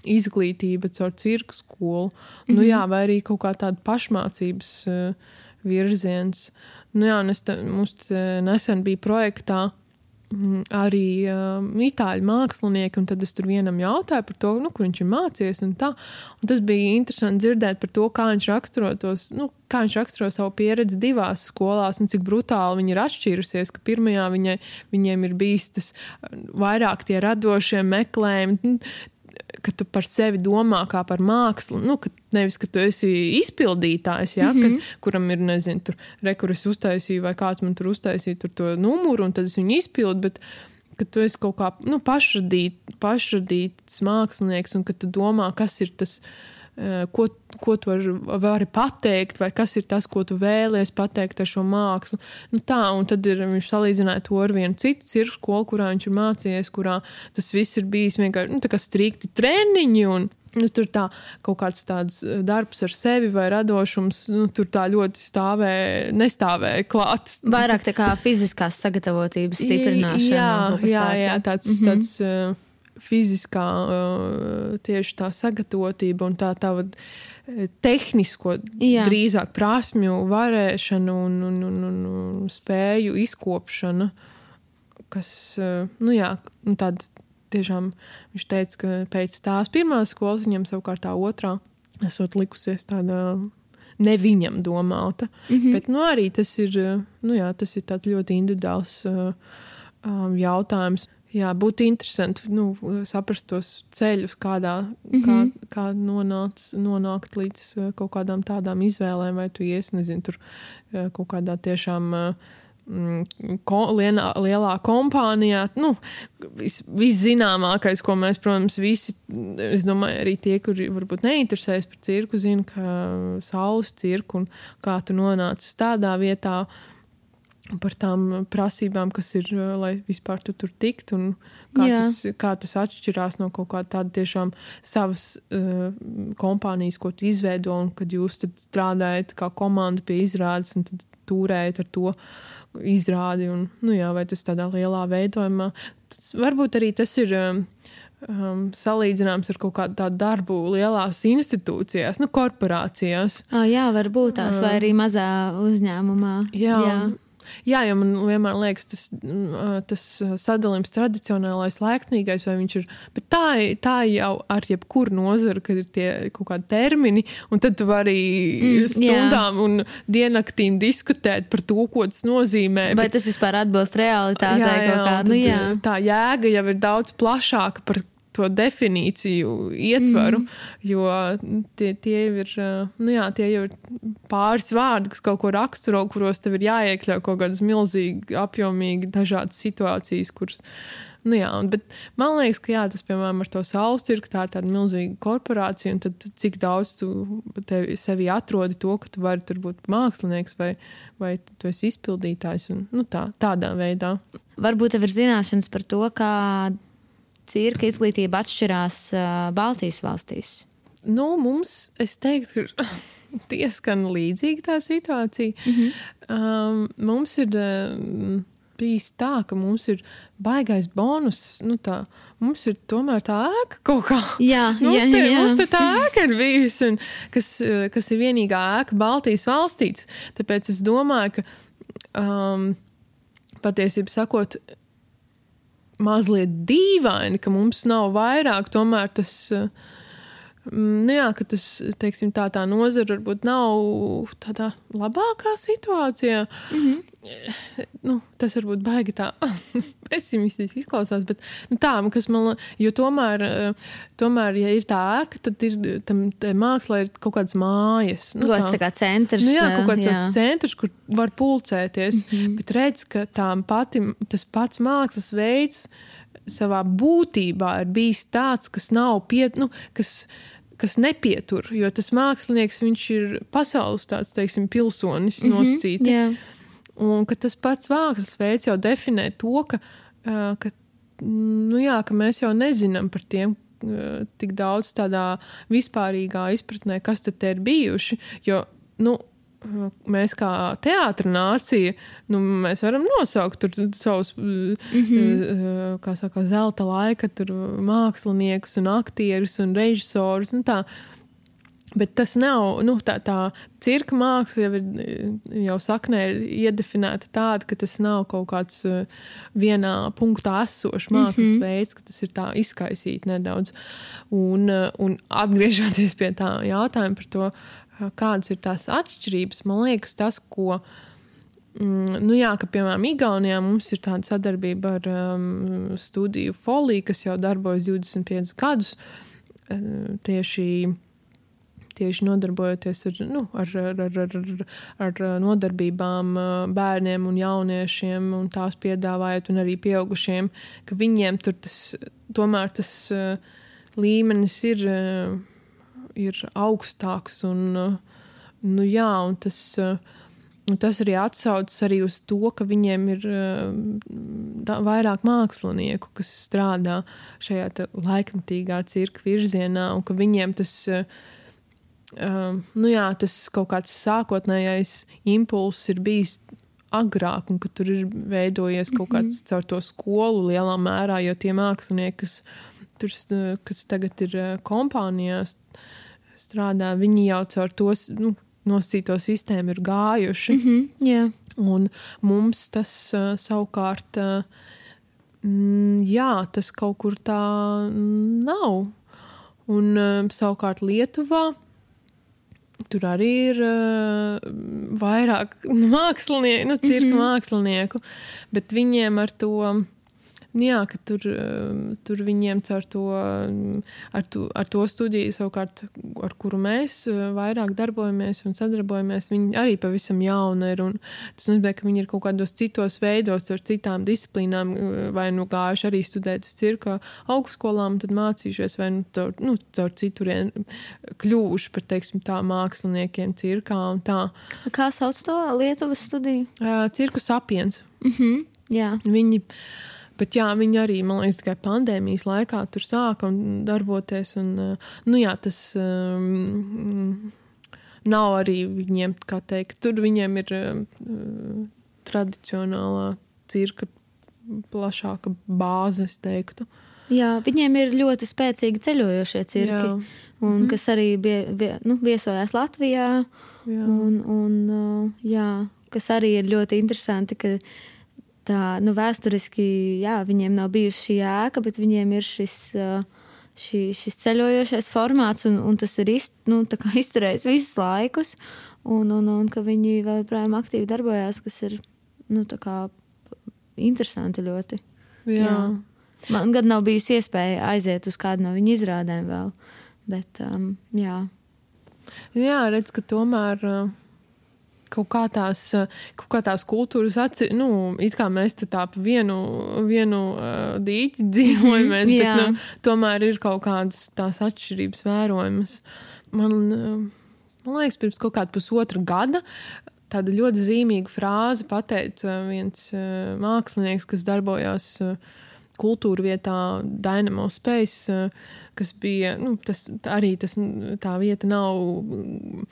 izglītība caur cirku skolu, mm -hmm. nu, jā, vai arī kaut kā tāda pašmācības uh, virziens. Nu, jā, es te, mums te nesen bija projektā arī uh, itāļu mākslinieki, un tad es tur vienam jautāju par to, nu, kur viņš ir mācījies. Un tā. un tas bija interesanti dzirdēt par to, kā viņš raksturo tos. Nu, Kā viņš raksturo savu pieredzi divās skolās, un cik brutāli viņa ir atšķīrusies. Ka pirmajā viņai, viņiem ir bijis tas vairāk tie radošie meklējumi, ka tu par sevi domā kā par mākslu. Nu, ka nevis, ka tu esi izpildītājs, ja, mm -hmm. ka, kuram ir, nezinu, tur rekurors uztaisīja, vai kāds man tur uztaisīja tur to numuru, un tad es viņu izpildu. Bet, ka tu esi kaut kā nu, pašradīt, pašradīts mākslinieks, un ka tu domā, kas ir tas, eh, ko, ko tu var, vari pateikt, vai kas ir tas, ko tu vēlēsies pateikt ar šo mākslu. Nu, tā, un tad ir, viņš salīdzināja to ar vienu citu cirku skolu, kurā viņš ir mācījies, kurā tas viss ir bijis vienkārši nu, strikti treniņi. Un, Nu, tur tā kaut kāds tāds eh, darbs ar sevi vai radošums, nu, tur tā ļoti stāvēja, nestāvēja klāts. Vairāk tā kā fiziskās sagatavotības stiprināšana. Jā, jā, jā tāds, mm -hmm. tāds uh, fiziskā tieši tā sagatavotība un tā tā tehnisko, Jā. drīzāk prasmju varēšana un, un, un, un, un spēju izkopšana, kas, nu jā, nu tāda tiešām viņš teica, ka pēc tās pirmās skolas viņam savukārt tā otrā esot likusies tāda ne viņam domāta. Mm -hmm. Bet nu, arī tas ir, nu, jā, tas ir tāds ļoti individuāls uh, um, jautājums. Jā, būtu interesanti nu, saprast tos ceļus, kādā, mm -hmm. kā, kā nonāc, nonākt līdz uh, kaut kādām tādām izvēlēm, vai tu iesi, nezinu, tur uh, kaut kādā tiešām uh, mm, ko, lienā, lielā kompānijā. Nu, vis, viszināmākais, ko mēs, protams, visi, es domāju, arī tie, kuri varbūt neinteresējas par cirku, zina, ka saules cirku un kā tu nonāc tādā vietā. Par tām prasībām, kas ir, uh, lai vispār tu tur tiktu, un kā, Jā. tas, kā tas atšķirās no kaut kāda tāda tiešām savas uh, kompānijas, ko tu izveido, un kad jūs strādājat kā komanda pie izrādes, un tad turējat ar to izrādi, un, nu jā, vai tas tādā lielā veidojumā. Tas, varbūt arī tas ir um, um, salīdzināms ar kaut kādu tādu darbu lielās institūcijās, nu, korporācijās. Oh, jā, varbūt tās, vai arī mazā uzņēmumā. Jā. jā. Jā, jo man vienmēr liekas, tas, mm, tas sadalījums tradicionālais, laikmīgais, vai viņš ir. Bet tā, tā jau ar jebkuru nozaru, kad ir tie kaut kādi termini, un tad tu vari Mm, stundām jā. un diennaktīm diskutēt par to, ko tas nozīmē. Vai tas vispār atbilst realitātei jā, jā, kā? Nu, jā. tā jēga jau ir daudz plašāka par to definīciju, ietvaru, mm. jo tie, tie ir, nu jā, tie jau ir pāris vārdi, kas kaut ko raksturo, kuros tev ir jāiekļauj kaut kādas milzīgi, apjomīgi dažādas situācijas, kuras Nu, jā, bet man liekas, ka jā, tas, piemēram, ar to saules cirku, tā ir tāda milzīga korporācija, un tad cik daudz tu tevi, sevi atrodi to, ka tu vari būt mākslinieks vai, vai tu esi izpildītājs, un nu, tā, tādā veidā. Varbūt tev ir zināšanas par to, kā cirka izglītība atšķirās Baltijas valstīs. Nu, mums, es teiktu, ka diezgan līdzīga tā situācija. Mm -hmm. um, mums ir. Um, bijis tā, ka mums ir baigais bonus. Nu tā, mums ir tomēr tā ēka kaut kā. Jā, mums, jā, te, jā. mums te tā ēka ir bijusi, kas, kas ir vienīgā ēka Baltijas valstīs. Tāpēc es domāju, ka um, patiesībā sakot, mazliet dīvaini, ka mums nav vairāk tomēr tas. Uh, nu jā, ka tas teiksim, tā, tā nozara varbūt nav tādā labākā situācijā. Mm -hmm. nu, tas varbūt baigi tā pesimistiski izklausās, bet nu, tā, kas man, jo tomēr, tomēr, ja ir tā ēka, tad ir tam mākslā ir kaut kādas mājas. Nu, tā, kā centrs. Nu, jā, kaut kāds jā. centrs, kur var pulcēties, mm -hmm. bet redz, ka tā pati, tas pats mākslas veids savā būtībā ir bijis tāds, kas nav piet, nu, kas, kas nepietur, jo tas mākslinieks ir pasaules tāds, teiksim, pilsonis mm -hmm, nosacīti. Yeah. Un tas pats mākslas veids jau definē to, ka, ka, nu jā, ka mēs jau nezinām par tiem tik daudz tādā vispārīgā izpratnē, kas tad ir bijuši. Jo, nu, mēs kā teātris nācija, nu, mēs varam nosaukt savus, mm -hmm. kā saka, zelta laika māksliniekus, un aktierus un režisorus. Un tā. Bet tas nav nu, tā, tā cirka māksla, jau, ir, jau saknē ir iedefinēta tāda, ka tas nav kaut kāds vienā punktā esošs mākslas mm -hmm. veids, ka tas ir tā izkaisīt nedaudz. Un, un atgriežoties pie tā jautājuma par to, kādas ir tās atšķirības. Man liekas, tas, ko. Mm, nu jā, ka, piemēram, Igaunijā mums ir tāda sadarbība ar um, studiju Foliju, kas jau darbojas 25 gadus. Uh, tieši, tieši nodarbojoties ar, nu, ar, ar, ar, ar, ar nodarbībām bērniem un jauniešiem, un tās piedāvājot, un arī pieaugušiem, ka viņiem tur tas tomēr tas uh, līmenis ir. Uh, ir augstāks. Un, nu, jā, un tas, un tas arī atsaucas arī uz to, ka viņiem ir da, vairāk mākslinieku, kas strādā šajā laikmatīgā cirka virzienā, un ka viņiem tas. Uh, nu jā, tas kaut kāds sākotnējais impulss ir bijis agrāk, un ka tur ir veidojies kaut kāds mm -hmm. caur to skolu lielā mērā, jo tie mākslinieki, kas, tur, kas tagad ir kompānijās, strādā, viņi jau caur to nu, nosacīto sistēmu ir gājuši. Mm -hmm, yeah. Un mums tas uh, savukārt, uh, mm, jā, tas kaut kur tā nav. Un uh, savukārt Lietuvā. Tur arī ir uh, vairāk mākslinieku, nu, cirka mm -hmm. mākslinieku, bet viņiem ar to Nu jā, ka tur, um, tur viņiem caur to, um, ar, tu, ar to studiju, savukārt, ar kuru mēs uh, vairāk darbojamies un sadarbojamies, viņi arī pavisam jauna ir. Tas nozīmē, ka viņi ir kaut kādos citos veidos, ar citām disciplīnām, uh, vai nu gājuši arī studēt uz cirka augstskolām, tad mācījušies, vai nu caur, nu, caur citurien kļuvuši par, teiksim, tā māksliniekiem cirkā un tā. Kā sauc to Lietuvas studiju? Uh, cirku sapiens. Mm -hmm, jā. Viņi Bet jā, viņi arī, man liekas, tikai pandēmijas laikā tur sāka darboties. Un, eh, nu, jā, tas um, nav arī viņiem, kā teikt, tur viņiem ir uh, tradicionālā cirka plašāka bāze, es teiktu. Jā, viņiem ir ļoti spēcīgi ceļojošie cirki, jā. un, mm. kas arī bija, vie, nu, viesojās Latvijā. Jā. Un, un, uh, jā, kas arī ir ļoti interesanti, ka tā, nu, vēsturiski, jā, viņiem nav bijusi šī ēka, bet viņiem ir šis, šī, šis ceļojošais formāts, un, un tas ir izt, nu, izturējis visus laikus, un, un, un ka viņi joprojām aktīvi darbojās, kas ir nu, interesanti ļoti. Jā. jā. Man gan nav bijusi iespēja aiziet uz kādu no viņu izrādēm vēl, bet um, jā. Jā, redz, ka tomēr. Uh kaut kā tās, kaut kā tās kultūras atci, nu, it kā mēs te tā pa vienu, vienu uh, dīķi dzīvojamies, bet, nu, tomēr ir kaut kādas tās atšķirības vērojamas. Man, uh, man liekas, pirms kaut kāda pusotra gada tāda ļoti zīmīga frāze pateica viens mākslinieks, kas darbojās uh, kultūra vietā Dynamo Space, uh, kas bija, nu, tas arī tas, tā vieta nav mm,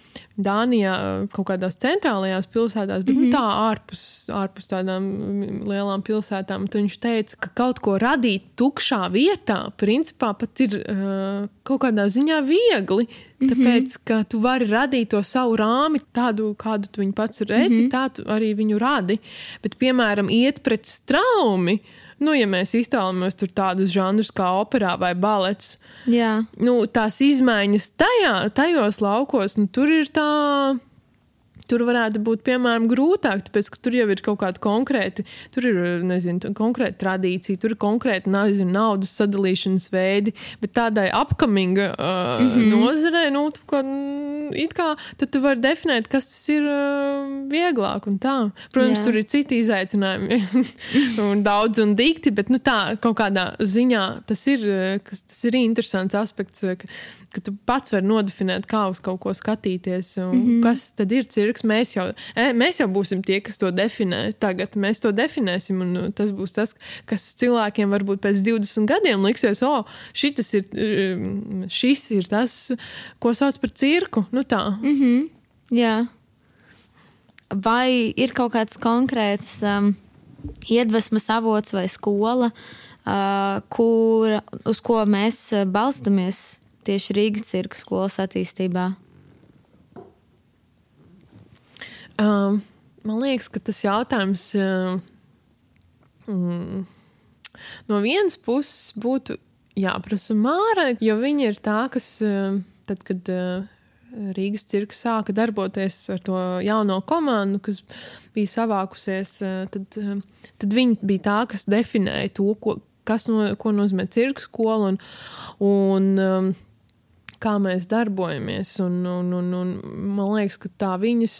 Dānijā, kaut kādās centrālajās pilsētās, bet mm -hmm. nu, tā ārpus, ārpus tādām mm, lielām pilsētām. Tad viņš teica, ka kaut ko radīt tukšā vietā, principā pat ir uh, kaut kādā ziņā viegli. Tāpēc, ka tu vari radīt to savu rāmi, tādu, kādu tu viņu pats redzi, mm -hmm. tā tu arī viņu radi. Bet, piemēram, iet pret straumi, nu, ja mēs iztēlojamies tur tādus žanrus kā operā vai balets, Jā. nu, tās izmaiņas tajā, tajos laukos, nu, tur ir tā. Tur varētu būt, piemēram, grūtāk, tāpēc, ka tur jau ir kaut kāda konkrēta, tur ir, nezinu, konkrēta tradīcija, tur ir konkrēta, nezinu, naudas sadalīšanas veidi, bet tādai apkaminga uh, mm -hmm. nozarei, nu, kā, mm, it kā, tad tu vari definēt, kas tas ir uh, vieglāk un tā. Protams, Jā. tur ir citi izaicinājumi un daudz un dikti, bet, nu, tā kaut kādā ziņā tas ir, kas, tas ir interesants aspekts, ka, ka tu pats vari nodefinēt, kā uz kaut ko skatīties, un mm -hmm. kas tad ir cirks. Mēs jau, mēs jau būsim tie, kas to definē. Tagad mēs to definēsim, un uh, tas būs tas, kas cilvēkiem varbūt pēc 20 gadiem liksies, o, šitas ir, um, šis ir tas, ko sauc par cirku. Nu tā. Mm. Jā. Vai ir kaut kāds konkrēts um, iedvesmas avots vai skola, uh, kur, uz ko mēs uh, balstamies tieši Rīgas cirka skolas attīstībā? Um, man liekas, ka tas jautājums uh, mm, no vienas puses būtu jāprasa Mārai, jo viņa ir tā, kas uh, tad, kad uh, Rīgas cirks sāka darboties ar to jauno komandu, kas bija savākusies, uh, tad, uh, tad viņa bija tā, kas definēja to, ko, kas no, ko nozīmē cirka skola un, un um, kā mēs darbojamies. Un, un, un, un man liekas, ka tā viņas,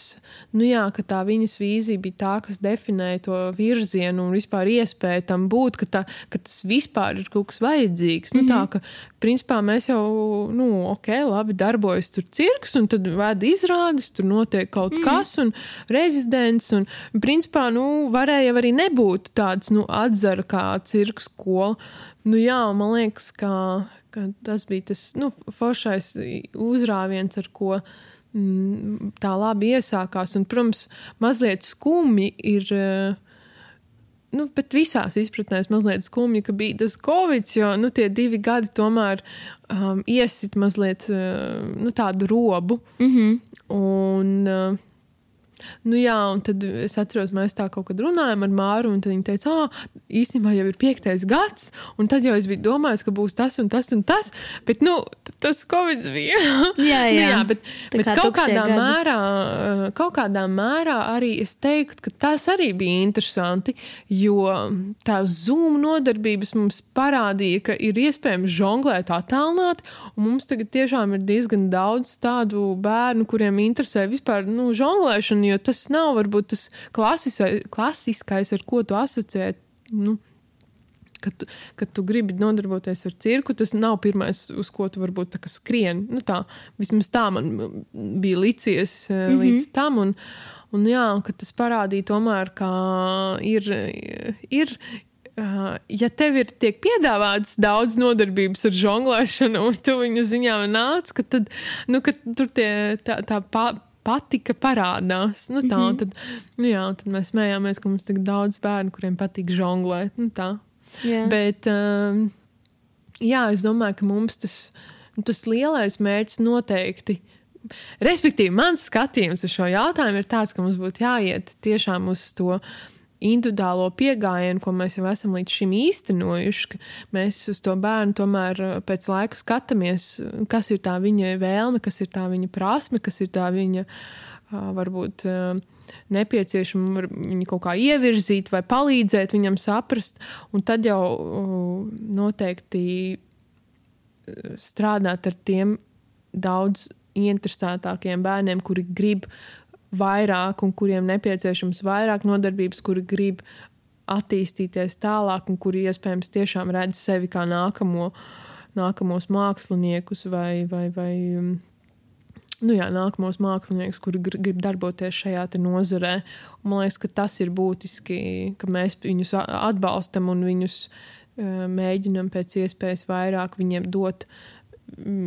nu jā, ka tā viņas vīzija bija tā, kas definēja to virzienu un vispār iespēju tam būt, ka, tā, ka tas vispār ir kaut kas vajadzīgs. Mm -hmm. nu, tā, ka, principā mēs jau, nu, ok, labi, darbojas tur cirks, un tad veda izrādes, tur notiek kaut mm -hmm. kas, un rezidents, un principā, nu, varēja arī nebūt tāds, nu, atzara kā cirka skola. Nu, jā, man liekas, ka, ka tas bija tas nu, foršais uzrāviens, ar ko mm, tā labi iesākās. Un, protams, mazliet skumji ir. eh, Nu, bet visās izpratnēs mazliet skumji, ka bija tas covid, jo nu, tie divi gadi tomēr um, iesit mazliet uh, nu, tādu robu. Mm -hmm. Un, uh, Nu jā, un tad es atceros, mēs tā kaut kad runājām ar Māru, un viņa teica, ah, īstenībā jau ir piektais gads, un tad jau es biju domājis, ka būs tas un tas un tas, bet, nu, tas Covid bija. Jā, Nu jā. jā bet, Tā bet kā kaut, kādā gadi. mērā, kaut kādā mērā arī es teiktu, ka tas arī bija interesanti, jo tās Zoom nodarbības mums parādīja, ka ir iespējams žonglēt attālināt, un mums tagad tiešām ir diezgan daudz tādu bērnu, kuriem interesē vispār nu, žonglēšana, jo tas nav varbūt tas klasisai, klasiskais, ar ko tu asociē. Nu, Kad, tu- kad tu gribi nodarboties ar cirku, tas nav pirmais, uz ko tu varbūt tā kā skrien. Nu, tā, vismaz tā man bija licies mm -hmm. līdz tam. Un, un jā, ka tas parādīja tomēr, ka ir. ir Uh, ja tev ir tiek piedāvāts daudz nodarbības ar žonglēšanu, un tu viņu ziņā nāc, ka tad, nu, ka tur tie, tā, tā pa, patika parādās. Nu, tā, mm -hmm. tad, nu, jā, tad mēs smējāmies, ka mums tik daudz bērnu, kuriem patīk žonglēt. Nu, tā. Jā. Bet, um, jā, es domāju, ka mums tas, tas lielais mērķis noteikti. Respektīvi, mans skatījums uz šo jautājumu ir tāds, ka mums būtu jāiet tiešām uz to individuālo pieejamību, ko mēs jau esam līdz šim īstenojuši. ka Mēs uz to bērnu tomēr uh, pēc laika skatāmies, kas ir tā viņa vēlme, kas ir tā viņa prasme, kas ir tā viņa uh, varbūt. Uh, nepieciešama viņu kaut kā ievirzīt vai palīdzēt viņam saprast, un tad jau uh, noteikti strādāt ar tiem daudz interesētākiem bērniem, kuri grib vairāk un kuriem nepieciešams vairāk nodarbības, kuri grib attīstīties tālāk un kuri iespējams tiešām redz sevi kā nākamo, nākamos māksliniekus vai, vai, vai um, nu jā, nākamos māksliniekus, kuri grib darboties šajā nozarē. Un man liekas, ka tas ir būtiski, ka mēs viņus atbalstam un viņus uh, mēģinam pēc iespējas vairāk viņiem dot mm,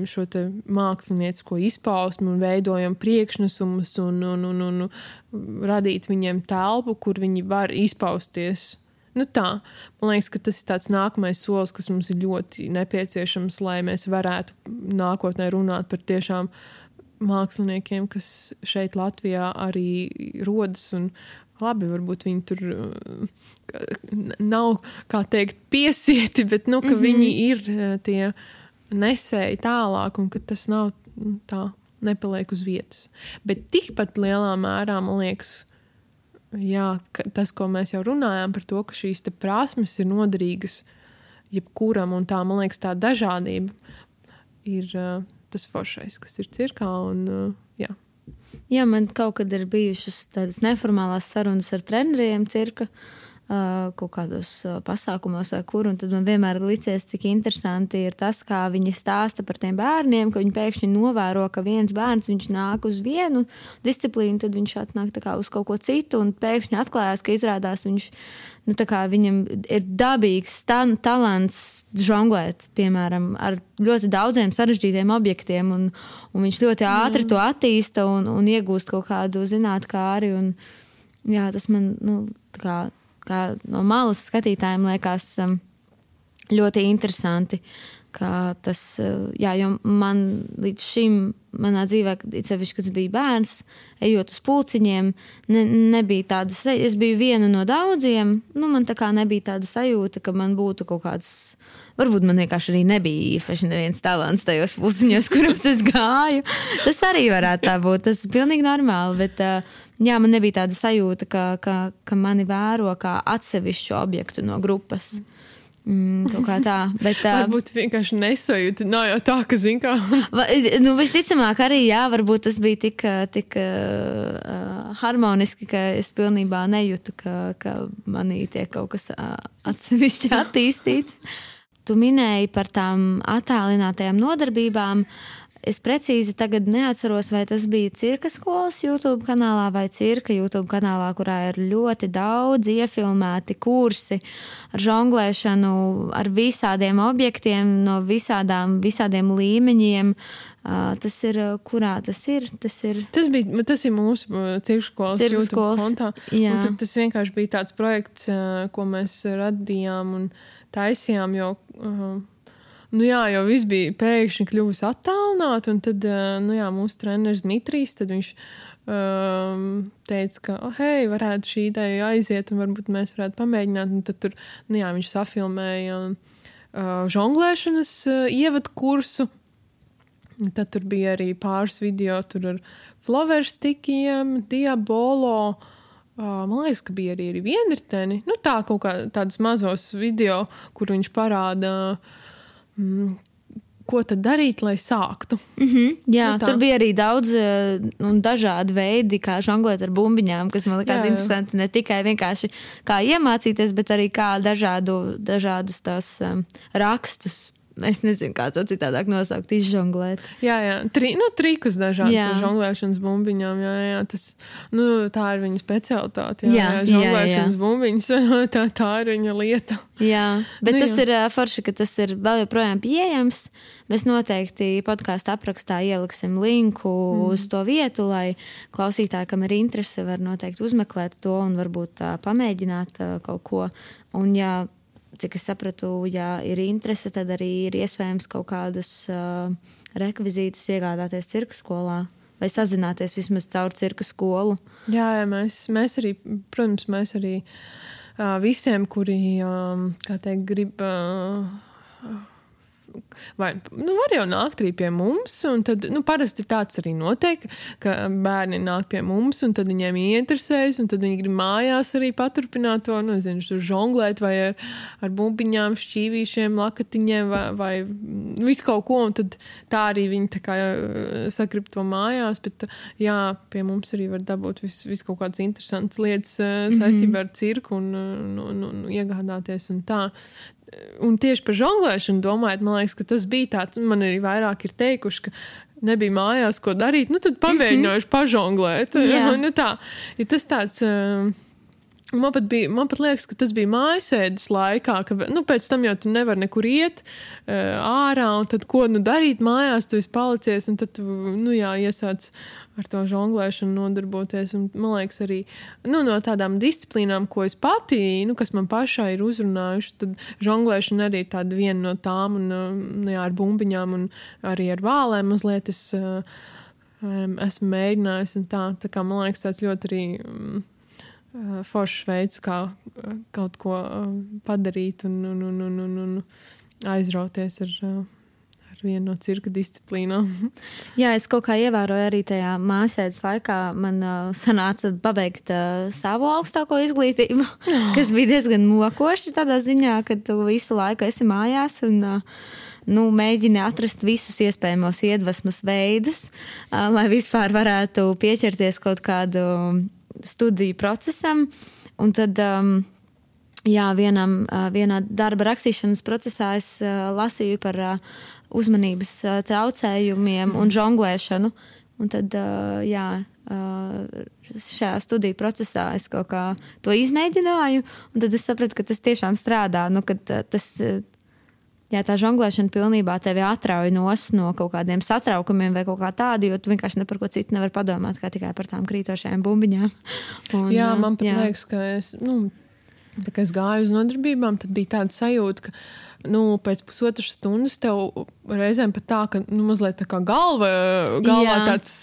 šo māksliniecisko izpausmu un veidojam priekšnesumus un, un, un, un, un radīt viņiem telpu, kur viņi var izpausties. Nu tā, man liekas, ka tas ir tāds nākamais solis, kas mums ir ļoti nepieciešams, lai mēs varētu nākotnē runāt par tiešām uh, māksliniekiem, kas šeit Latvijā arī rodas. Labi, varbūt viņi tur nav, kā teikt, piesieti, bet nu, mm -hmm. viņi ir tie nesēji tālāk un ka tas nav nu, tā, nepaliek uz vietas. Bet tikpat lielā mērā man liekas, jā, tas, ko mēs jau runājām par to, ka šīs prasmes ir noderīgas jebkuram, un tā, man liekas, tā dažādība ir tas foršais, kas ir cirkā. Un, uh, jā. jā, man kaut kad ir bijušas tādas neformālās sarunas ar treneriem cirka. Uh, kaut kādos pasākumos, vai kur. Tad man vienmēr ir licies, cik interesanti ir tas, kā viņi stāsta par tiem bērniem, ka viņi pēkšņi novēro, ka viens bērns nāk uz vienu disciplīnu, tad viņš atnāk uz kaut ko citu, un pēkšņi atklājās, ka izrādās viņš nu, viņam ir dabīgs tan, talants žonglēt, piemēram, ar ļoti daudziem sarežģītiem objektiem. Un, un viņš ļoti ātri to attīsta un, un iegūst kaut kādu zinātnē. Jā, tas man nu, kā, kā no malas skatītājiem liekas um, ļoti interesanti. Tas, uh, jā, jo man līdz šim manā dzīvē, sevišķi, kad biju bērns, ejot uz pulciņiem, ne, nebija tādas, es biju viena no daudziem. Nu, man tā kā nebija tāda sajūta, ka man būtu kaut kāds, varbūt man vienkārši arī nebija īpaši neviens talants tajos pulciņos, kuros es gāju. Tas arī varētu tā būt, tas ir pilnīgi normāli, bet jā, man nebija tāda sajūta, ka, ka, ka mani vēro kā atsevišķu objektu no grupas. Mm. Mm, kaut kā tā. Bet, uh, varbūt vienkārši nesajūta. Nav jau tā, ka zina, kā. nu, visticamāk, arī jā, varbūt tas bija tik, tik uh, harmoniski, ka es pilnībā nejūtu, ka, ka manī tiek kaut kas uh, atsevišķi attīstīts. Tu minēji par tām attālinātajām nodarbībām. Uh, Es precīzi tagad neatceros, vai tas bija cirka skolas YouTube kanālā vai cirka YouTube kanālā, kurā ir ļoti daudz iefilmēti kursi ar žonglēšanu, ar visādiem objektiem, no visādām, visādiem līmeņiem. Uh, tas ir, kurā tas ir? Tas, ir... tas, bija, tas ir mūsu cirka skolas cirka YouTube skolas, kontā. Tas vienkārši bija tāds projekts, ko mēs radījām un taisījām, jo uh, Nu jā, jau viss bija pēkšņi kļuvis attālināts, un tad eh, nu jā, mūsu treneris Dmitrijs, um, teica, ka, oh, hei, varētu šī ideja aiziet, un varbūt mēs varētu pamēģināt. Un tad tur, nu jā, viņš safilmēja uh, žonglēšanas uh, ievadu kursu. Tad tur bija arī pāris video ar flowerstikiem, diabolo. Uh, man liekas, ka bija arī, arī vienriteni. Nu, tā kaut kā tādus mazos video, kur viņš parāda uh, mm, ko tad darīt, lai sāktu. Mm -hmm, jā, nu, tur bija arī daudz uh, un dažādi veidi, kā žonglēt ar bumbiņām, kas man likās jā, jā. interesanti. Ne tikai vienkārši kā iemācīties, bet arī kā dažādu, dažādas tās um, rakstus Es nezinu, kā to citādāk nosaukt, izžonglēt. Jā, jā. Tri, nu, trikus dažādas jā. žonglēšanas bumbiņām. Jā, jā, tas, nu, tā ir viņa specialitāte. Jā, jā, jā žonglēšanas jā, jā. bumbiņas, tā, tā ir viņa lieta. Jā, bet nu, tas jā. ir forši, ka tas ir vēl joprojām pieejams. Mēs noteikti podkāstu aprakstā ieliksim linku mm. uz to vietu, lai klausītāji, kam ir interese, var noteikti uzmeklēt to un varbūt uh, pamēģināt uh, kaut ko. Un, ja cik es sapratu, ja ir interese, tad arī ir iespējams kaut kādus uh, rekvizītus iegādāties cirka skolā. Vai sazināties vismaz caur cirka skolu? Jā, jā mēs, mēs arī, protams, mēs arī uh, visiem, kuri um, teikt, grib uh, vai nu, var jau nākt arī pie mums. Tad, nu, parasti tāds arī notiek, ka bērni nāk pie mums, un tad viņiem interesējas, un tad viņi grib mājās arī paturpināt to, nu, zinu, žonglēt vai ar, ar bumbiņām, šķīvīšiem, lakatiņiem vai, vai visu kaut ko, tad tā arī viņi tā kā sakrip to mājās, bet jā, pie mums arī var dabūt vis, vis kaut kādas interesantas lietas saistībā mm -hmm. ar cirku un, un, un, un iegādāties un tā un tieši par žonglēšanu domājot, man liekas, ka tas bija tāds, man arī vairāk ir teikuši, ka nebija mājās, ko darīt, nu tad pamēģinājuši mm -hmm. pažonglēt. nu, tā, ja tas tāds. Uh, Man pat, bija, man pat liekas, ka tas bija mājasēdes laikā, ka nu, pēc tam jau tu nevari nekur iet uh, ārā, un tad ko nu darīt mājās, tu esi palicies, un tad tu nu, jā, iesāc ar to žonglēšanu nodarboties. Un, man liekas, arī nu, no tādām disciplīnām, ko es pati, nu, kas man pašai ir uzrunājuši, tad žonglēšana arī ir tāda viena no tām, un nu, jā, ar bumbiņām un arī ar vālēm mazliet es uh, esmu mēģinājis. Tā, tā kā man liekas, tas ļoti arī. Um, Foršs veids, kā kaut ko padarīt un, un, un, un, un, un aizrauties ar uh, viena no cirka disciplīnām. Jā, es kaut kā ievēroju arī tajā māsēdes laikā. Man uh, sanāca pabeigt uh, savu augstāko izglītību, oh. kas bija diezgan mokoši tādā ziņā, ka tu visu laiku esi mājās un uh, nu, mēģini atrast visus iespējamos iedvesmas veidus, lai vispār varētu pieķerties kaut kādu studiju procesam. Un tad um, jā, vienam, uh, vienā darba rakstīšanas procesā es uh, lasīju par uzmanības traucējumiem un žonglēšanu. Un tad, jā, šajā studiju procesā es kaut kā to izmēģināju, un tad es sapratu, ka tas tiešām strādā. Nu, tas, jā, tā žonglēšana pilnībā tevi atrauj no kaut kādiem satraukumiem vai kaut kā tādu, jo tu vienkārši ne par ko citu nevari padomāt, kā tikai par tām krītošajām bumbiņām. Un, jā, man pat jā. liekas, ka es, nu, tā, es gāju uz nodarbībām, tad bija tāda sajūta, ka nu, pēc pusotras stundas tev reizēm pat tā, ka nu, mazliet tā kā galva, galvā Jā. tāds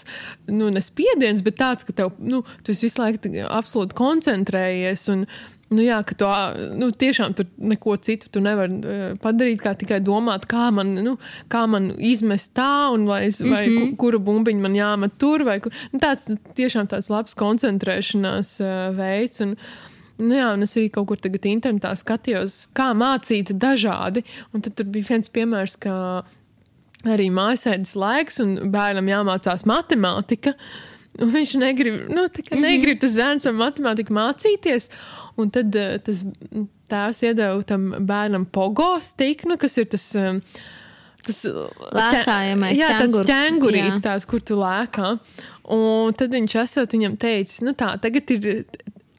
nu, nespiediens, bet tāds, ka tev, nu, tu visu laiku absolūti koncentrējies. Un, Nu jā, ka tu nu, tiešām tur neko citu tu nevari uh, padarīt, kā tikai domāt, kā man, nu, kā man izmest tā, un vai, es, vai mm -hmm. kuru bumbiņu man jāmet tur. Vai, nu, tāds tiešām tāds labs koncentrēšanās uh, veids. Un, uh, Nu jā, un es arī kaut kur tagad internetā skatījos, kā mācīt dažādi. Un tad bija viens piemērs, ka arī mājasēdes laiks un bērnam jāmācās matemātika. Un viņš negrib, nu, mhm. negrib tas bērns ar matemātiku mācīties. Un tad uh, tas tēvs iedeva tam bērnam pogo stiknu, kas ir tas. Um, Tas lēkājamais jā, ķengur. ķengurīts, tās, kur tu lēkā. Un tad viņš esot viņam teicis, nu tā, tagad ir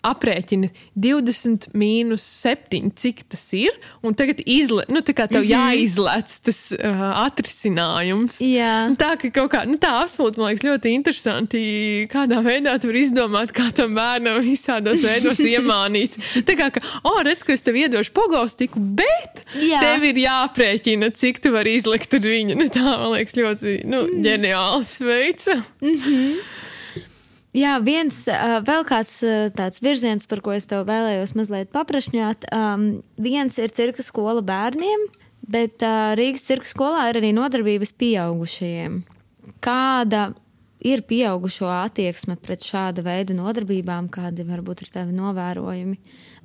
aprēķini 20 mīnus 7, cik tas ir. Un tagad izle, nu, tā kā tev mm -hmm. jāizlēc tas uh, atrisinājums. Jā. Un tā, ka kaut kā, nu, tā absolūti, man liekas, ļoti interesanti, kādā veidā tu vari izdomāt, kā tam bērnam visādos veidos iemānīt. Tā kā, ka, oh, redz, ka es tev iedošu pogaustiku, bet Jā. tev ir jāprēķina, cik tu vari izlikt ar viņu. Nu, tā, man liekas, ļoti, nu, mm. ģeniāls veids. Mm -hmm. Jā, viens vēl kāds tāds virziens, par ko es tev vēlējos mazliet paprašņāt. Um, viens ir cirka skola bērniem, bet uh, Rīgas cirka skolā ir arī nodarbības pieaugušajiem. Kāda ir pieaugušo attieksme pret šāda veida nodarbībām, kādi varbūt ir tavi novērojumi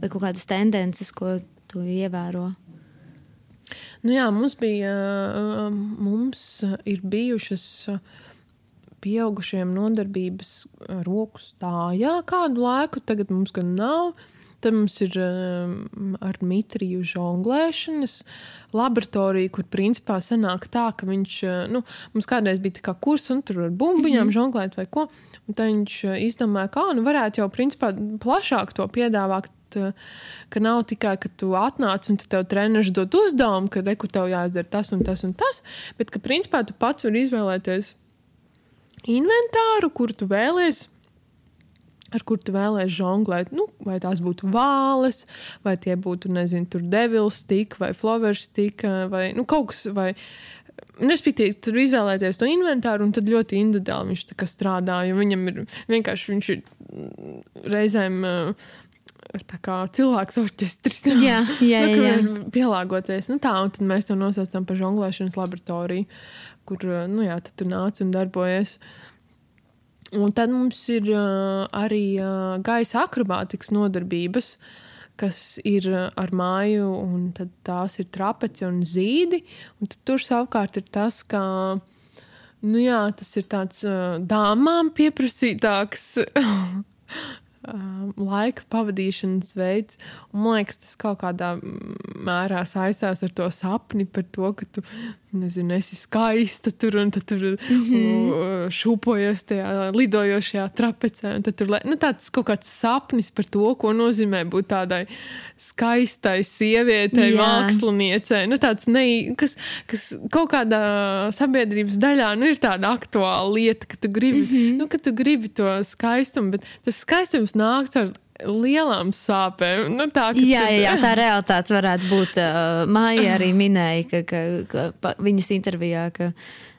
vai kaut kādas tendences, ko tu ievēro? Nu jā, mums bija, mums ir bijušas pieaugušiem nodarbības roku stājā kādu laiku, tagad mums gan nav. Tad mums ir um, ar Mitriju žonglēšanas laboratorija, kur principā sanāk tā, ka viņš, uh, nu, mums kādreiz bija tā kā kurs, un tur ar bumbiņām mm -hmm. žonglēt vai ko. Un tad viņš uh, izdomāja, kā nu varētu jau principā plašāk to piedāvāt, uh, ka nav tikai, ka tu atnāc un tev treniņš dod uzdevumu, ka reku tev jāizdara tas un tas un tas, bet ka principā tu pats vari izvēlēties inventāru, kur tu vēlēsies ar kur tu vēlēsies žonglēt. Nu, vai tās būtu vāles, vai tie būtu, nezinu, tur devils stika vai flower stika vai nu, kaut kas. Vai, Respektīvi, tur izvēlēties to inventāru, un tad ļoti individuāli viņš strādā. Viņam ir vienkārši, viņš ir reizēm uh, tā kā cilvēks orķestris. Jā, jā, nu, jā. jā. Pielāgoties. Nu, tā, un tad mēs to nosaucam par žonglēšanas laboratoriju, kur nu, jā, tu nāc un darbojies. Un tad mums ir uh, arī uh, gaisa akrobātikas nodarbības, kas ir ar māju, un tās ir trapeci un zīdi. Un tur savukārt ir tas, ka nu, jā, tas ir tāds dāmām pieprasītāks. laika pavadīšanas veids. Un, man liekas, tas kaut kādā mērā saistās ar to sapni par to, ka tu nezinu, esi skaista tur un tur mm -hmm. šūpojies tajā lidojošajā trapecē. Tad tur nu, tāds kaut kāds sapnis par to, ko nozīmē būt tādai skaistai sievietei, Jā. māksliniecei. Nu, tāds ne, kas, kas kaut kādā sabiedrības daļā nu, ir tāda aktuāla lieta, ka tu gribi, mm -hmm. nu, ka tu gribi to skaistumu, bet tas skaistums nāks ar lielām sāpēm. Nu, tā, jā, jā, jā, tā realitāte varētu būt. Uh, Māja arī minēja, ka, ka, ka, ka viņas intervijā. Ka,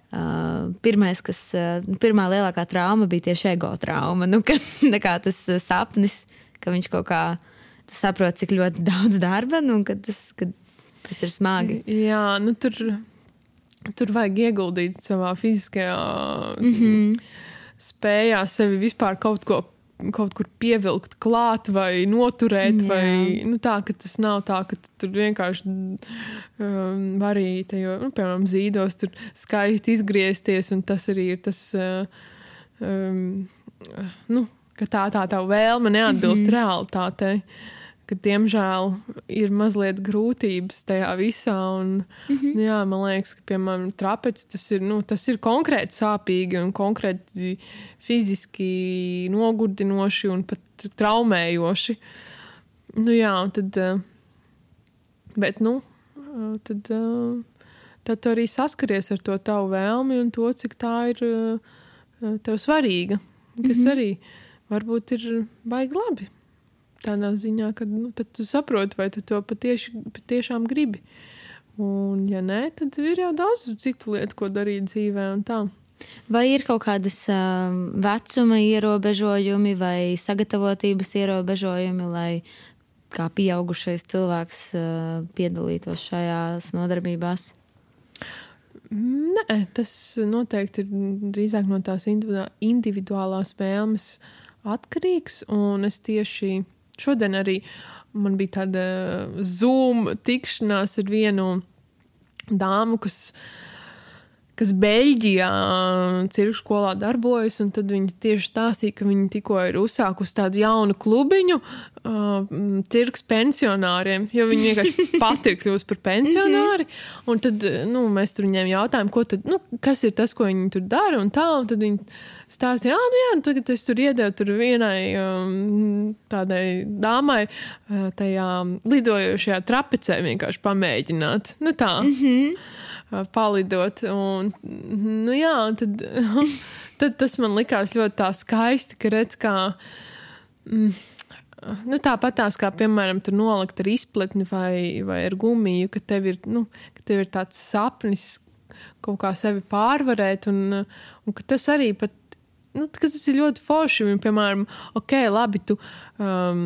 Uh, pirmais, kas, uh, pirmā lielākā trauma bija tieši ego trauma. Nu, ka, tas uh, sapnis, ka viņš kaut kā saprot, cik ļoti daudz darba, nu, ka tas, ka tas ir smagi. Jā, nu, tur, tur vajag ieguldīt savā fiziskajā mm -hmm. spējā, sevi vispār kaut ko kaut kur pievilkt klāt vai noturēt. Jā. Vai, nu, tā, tas nav tā, ka tu tur vienkārši um, vari tajā, nu, piemēram, zīdos tur skaisti izgriezties, un tas arī ir tas, uh, um, nu, ka tā tā tā vēlme neatbilst mm -hmm. realitātei ka, diemžēl, ir mazliet grūtības tajā visā. Un, mm -hmm. jā, man liekas, ka, piemēram, trapets tas ir, nu, tas ir konkrēti sāpīgi un konkrēti fiziski nogurdinoši un pat traumējoši. Nu, jā, tad, eh, bet, nu, eh, tad, eh, tad tu arī saskaries ar to tavu vēlmi un to, cik tā ir tev svarīga. Kas mm -hmm. arī varbūt ir baigi labi. Tādā ziņā, ka nu, tu saproti, vai tu to patieši, patiešām gribi. Un, ja nē, tad ir jau daudz citu lietu, ko darīt dzīvē. Vai ir kaut kādas uh, vecuma ierobežojumi vai sagatavotības ierobežojumi, lai kā pieaugušais cilvēks uh, piedalītos šajās nodarbībās? Nē, tas noteikti ir drīzāk no tās individuālās vēlmes atkarīgs. Un es tieši Šodien arī man bija tāda Zoom tikšanās ar vienu dāmu, kas kas Beļģijā cirka skolā darbojas, un tad viņi tieši stāstīja, ka viņi tikko ir uzsākusi tādu jaunu klubiņu uh, cirks pensionāriem, jo viņi vienkārši pati ir kļuvusi par pensionāri, un tad, nu, mēs tur viņiem jautājām, tad, nu, kas ir tas, ko viņi tur dara, un tā, un tad viņi stāstīja, jā, nu jā, tagad es tur iedevu tur vienai um, tādai dāmai uh, tajā lidojošajā trapecē vienkārši pamēģināt, nu tā. Mm -hmm palidot. Un, nu, jā, tad, tad tas man likās ļoti skaisti, ka redz, kā. Mm, Nu, Tāpat tās kā, piemēram, nolikt ar izpletni vai, vai ar gumiju, ka tev, ir, nu, ka tev ir tāds sapnis kaut kā sevi pārvarēt, un, un ka tas arī pat, nu, tas ir ļoti forši. Un, piemēram, ok, labi, tu um,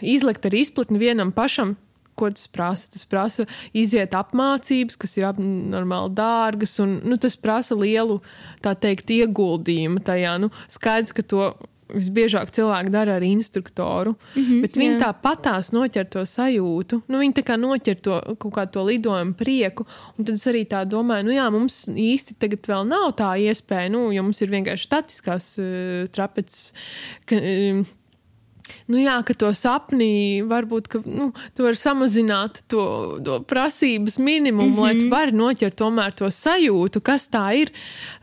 izlikt ar izpletni vienam pašam, ko tas prasa? Tas prasa iziet apmācības, kas ir normāli dārgas, un nu, tas prasa lielu, tā teikt, ieguldījumu tajā. Nu, skaidrs, ka to visbiežāk cilvēki dara ar instruktoru, mm -hmm, bet viņi tāpatās noķer to sajūtu. Nu, viņi tā kā noķer to kaut kādu to lidojumu prieku, un tad es arī tā domāju, nu jā, mums īsti tagad vēl nav tā iespēja, nu, jo mums ir vienkārši statiskās uh, trapeces. Ka, uh, nu, jā, ka to sapnī varbūt ka, nu, tu vari samazināt to, to prasības minimumu, mm -hmm. lai tu mhm. vari noķert tomēr to sajūtu, kas tā ir.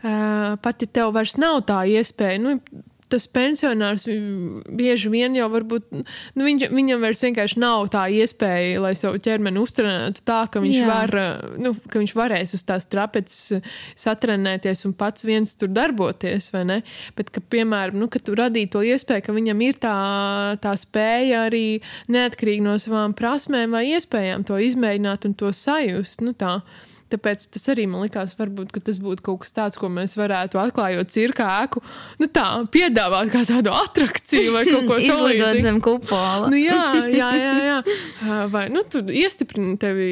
Uh, pat ja tev vairs nav tā iespēja, nu, tas pensionārs bieži vien jau varbūt, nu, viņš, viņam vairs vienkārši nav tā iespēja, lai savu ķermeni uztrenētu tā, ka viņš, Jā. var, nu, ka viņš varēs uz tās trapeces satrenēties un pats viens tur darboties? Bet, ka, piemēram, nu, ka tu radīji to iespēju, ka viņam ir tā, tā spēja arī neatkarīgi no savām prasmēm vai iespējām to izmēģināt un to sajust, nu tā Tāpēc tas arī man likās, varbūt, ka tas būtu kaut kas tāds, ko mēs varētu atklājot cirkā ēku, nu tā, piedāvāt kā tādu atrakciju vai kaut ko tādu. Izlidot zem kupola. Nu, jā, jā, jā, jā. Vai, nu, tur iestiprina tevi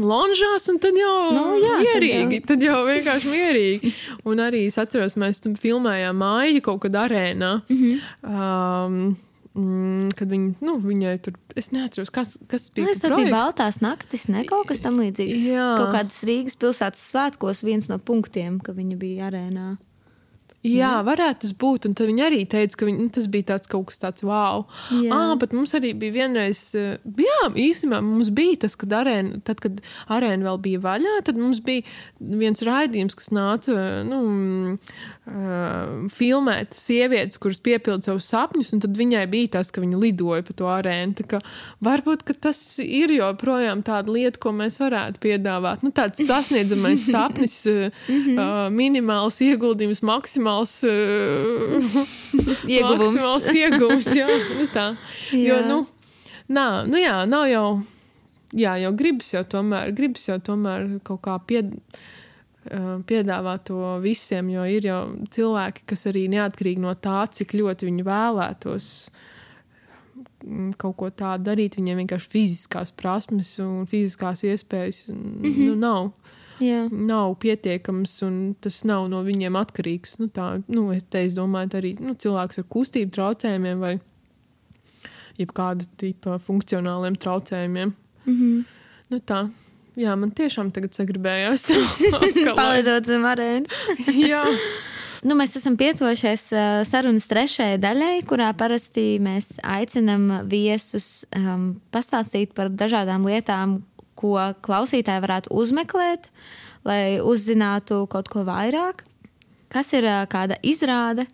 lonžās, un tad jau Nu, jā, tad mierīgi. jau. Tad jau vienkārši mierīgi. Un arī es atceros, mēs tur filmējām māju kaut kad arēnā. Mm. -hmm. um, mm, kad viņi, nu, viņai tur, es neatceros, kas, kas bija. Liekas, par tas bija. Baltās naktis, ne kaut kas tam līdzīgs. Jā. Kaut kādas Rīgas pilsētas svētkos viens no punktiem, ka viņa bija arēnā. Jā, varētu tas būt. Un tad viņi arī teica, ka viņi, nu, tas bija tāds kaut kas tāds wow. Jā. Ah, bet mums arī bija vienreiz, jā, īstenībā mums bija tas, kad arēna, tad, kad arēna vēl bija vaļā, tad mums bija viens raidījums, kas nāca nu, uh, filmēt sievietes, kuras piepilda savus sapņus, un tad viņai bija tas, ka viņa lidoja pa to arēnu. Varbūt tas ir joprojām tāda lieta, ko mēs varētu piedāvāt. Nu, tāds sasniedzamais sapnis, uh, uh, minimāls ieguldījums, maksimāls. Ieguvums. Maksimāls ieguvums, jā, nu tā. Jo, Jā. nu, nā, nu jā, nav jau, jā, jau gribas jau tomēr, gribas jau tomēr kaut kā pied, uh, piedāvāt to visiem, jo ir jau cilvēki, kas arī neatkarīgi no tā, cik ļoti viņi vēlētos mm, kaut ko tādu darīt, viņiem vienkārši fiziskās prasmes un fiziskās iespējas mm -hmm. nu, nav Jā. nav pietiekams un tas nav no viņiem atkarīgs. Nu, tā, nu, es, te, es domāju, arī nu, cilvēks ar kustību traucējumiem vai kāda tipa funkcionāliem traucējumiem. Mm -hmm. Nu, tā. Jā, man tiešām tagad sagribējās. Palidot zem arēnas. Jā, Nu, mēs esam pietuvojušies uh, sarunas trešajai daļai, kurā parasti mēs aicinām viesus um, pastāstīt par dažādām lietām, ko klausītāji varētu uzmeklēt, lai uzzinātu kaut ko vairāk. Kas ir uh, kāda izrāde,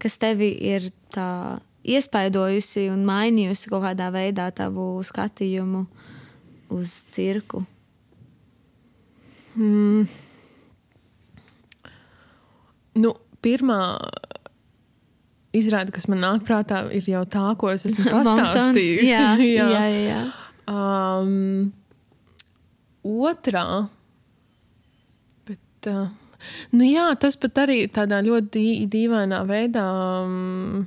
kas tevi ir tā iespaidojusi un mainījusi kaut kādā veidā tavu skatījumu uz cirku? Nu, pirmā izrāde, kas man nāk prātā, ir jau tā, ko es esmu pastāstījusi. jā, jā, jā, jā. Um, otrā, bet, uh, nu jā, tas pat arī tādā ļoti dī- dīvainā veidā. Um,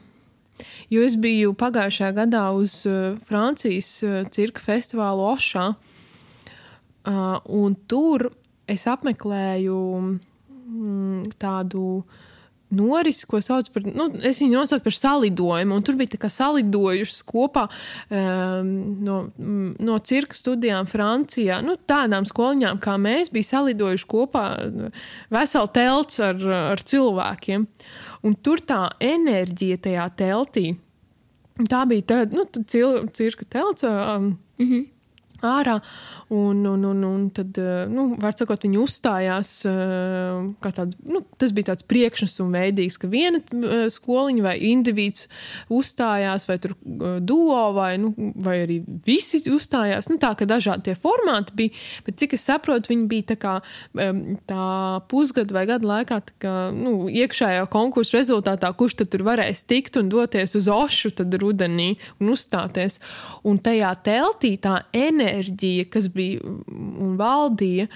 jo es biju pagājušajā gadā uz uh, Francijas uh, cirka festivālu Ošā, uh, un tur es apmeklēju mm, tādu norisi, ko sauc par, nu, es viņu nosaucu par salidojumu, un tur bija tā kā salidojušas kopā um, no, mm, no cirka studijām Francijā, nu, tādām skoliņām kā mēs, bija salidojuši kopā veselu telts ar, ar cilvēkiem, un tur tā enerģija tajā teltī, tā bija tāda, nu, cirka telts, um, ārā. Un, un, un, un tad, eh, nu, var sakot, viņi uzstājās. eh, Tāds, nu, tas bija tāds priekšnesums veidīgs, ka viena eh, skoliņa vai indivīds uzstājās, vai tur duo, vai, nu, vai arī visi uzstājās. Nu, tā kā dažādi tie formāti bija, bet cik es saprotu, viņi bija tā kā tā pusgada vai gada laikā, kā, nu, iekšējā konkursa rezultātā, kurš tad tur varēs tikt un doties uz Ošu rudenī un uzstāties. Un tajā teltī tā enerģija, kas bija un valdīja,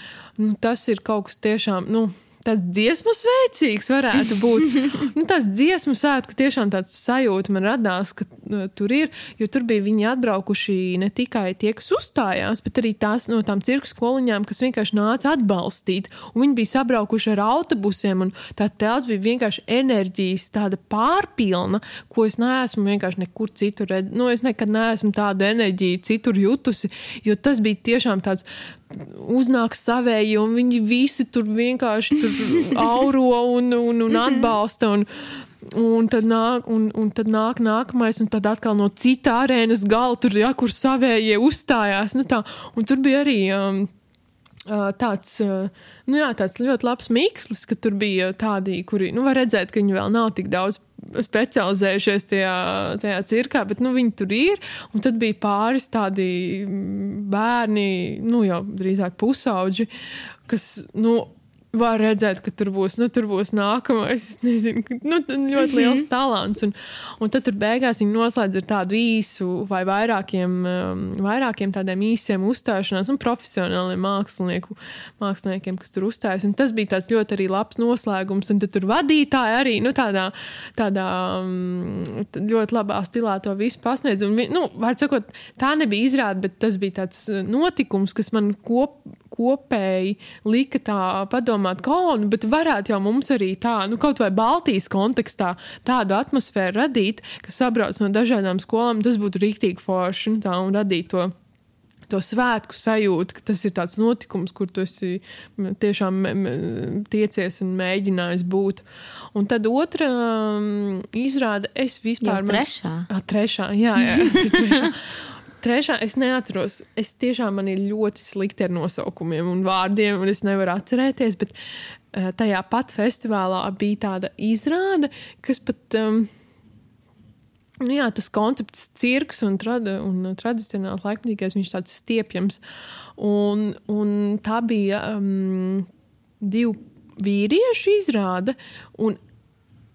nu, tas ir kaut kas tiešām. Nu, tāds dziesmu svēcīgs varētu būt. nu, tas dziesmu svētku tiešām tāds sajūta man radās, ka uh, tur ir, jo tur bija viņi atbraukuši ne tikai tie, kas uzstājās, bet arī tās no tām cirku skoliņām, kas vienkārši nāca atbalstīt. Un viņi bija sabraukuši ar autobusiem, un tā tēls bija vienkārši enerģijas tāda pārpilna, ko es neesmu vienkārši nekur citur redzējis. Nu, es nekad neesmu tādu enerģiju citur jutusi, jo tas bija tiešām tāds uznāk savēji, un viņi visi tur vienkārši tur auro un, un, un atbalsta. Un, Un tad, nāk, un, un tad nāk nākamais, un tad atkal no cita arēnas gala, tur, ja, kur savējie uzstājās. Nu tā, un tur bija arī um, tāds, nu jā, tāds ļoti labs mikslis, ka tur bija tādi, kuri, nu, var redzēt, ka viņi vēl nav tik daudz specializējušies tajā, tajā cirkā, bet nu, viņi tur ir. Un tad bija pāris tādi mm, bērni, nu jau drīzāk pusauģi, kas nu, var redzēt, ka tur būs, nu, tur būs nākamais. Es nezinu, nu, ļoti liels talants. Un, un tad tur beigās viņi noslēdz ar tādu īsu vai vairākiem, um, vairākiem tādiem īsiem uzstāšanās un profesionāliem mākslinieku, māksliniekiem, kas tur uzstājas. Un tas bija tāds ļoti arī labs noslēgums. Un tad tur vadītāji arī nu, tādā, tādā um, ļoti labā stilā to visu pasniedz. Un, nu, var sakot, tā nebija izrāde, bet tas bija tāds notikums, kas man kop, kopēji lika tā padomāt, ka, oh, nu, bet varētu jau mums arī tā, nu, kaut vai Baltijas kontekstā tādu atmosfēru radīt, kas sabrauc no dažādām skolām, tas būtu rīktīgi forši un, tā, un radīt to to svētku sajūtu, ka tas ir tāds notikums, kur tu esi tiešām tiecies un mēģinājis būt. Un tad otra um, izrāda, es vispār. Jau trešā. Man, a, trešā, jā, jā. trešā. Trešā es neatceros. Es tiešām man ir ļoti slikti ar nosaukumiem un vārdiem, un es nevaru atcerēties. Bet uh, tajā pat festivālā bija tāda izrāde, kas pat. Um, Nu jā, tas koncepts, cirks un, trada, un tradicionāls laikmatīgais, viņš tāds stiepjams. Un, un tā bija um, divu vīriešu izrāde, un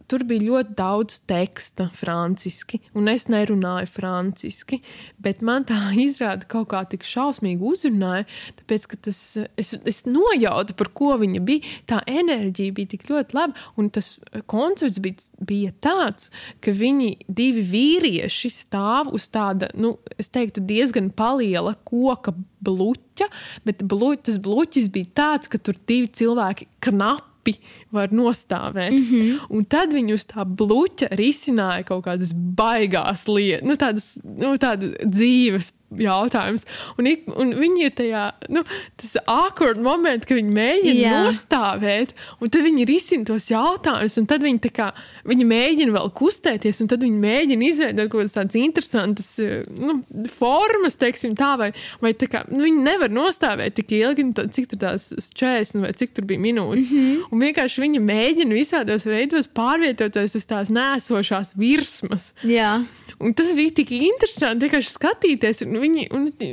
Tur bija ļoti daudz teksta franciski, un es nerunāju franciski, bet man tā izrāda kaut kā tik šausmīgi uzrunāja, tāpēc, ka tas, es, es nojautu, par ko viņa bija, tā enerģija bija tik ļoti laba, un tas koncerts bija, bija tāds, ka viņi divi vīrieši stāv uz tāda, nu, es teiktu, diezgan paliela koka bluķa, bet bluķ, tas bluķis bija tāds, ka tur divi cilvēki knapi labi var nostāvēt. Mm -hmm. Un tad viņi uz tā bluķa risināja kaut kādas baigās lietas, nu, tādas nu, dzīves jautājums. Un, ik, un viņi ir tajā, nu, tas awkward moments, ka viņi mēģina Jā. nostāvēt, un tad viņi risina tos jautājumus, un tad viņi, kā, viņi mēģina vēl kustēties, un tad viņi mēģina izveidot kaut kādas tādas interesantas nu, formas, teiksim tā, vai, vai tā kā, nu, viņi nevar nostāvēt tik ilgi, nu, cik tur tās 40 vai cik tur bija minūtes. Mm -hmm. Un vienkārši viņi mēģina visādos veidos pārvietoties uz tās nēsošās virsmas. Jā. Un tas bija tik interesanti vienkārši skatīties. Viņi,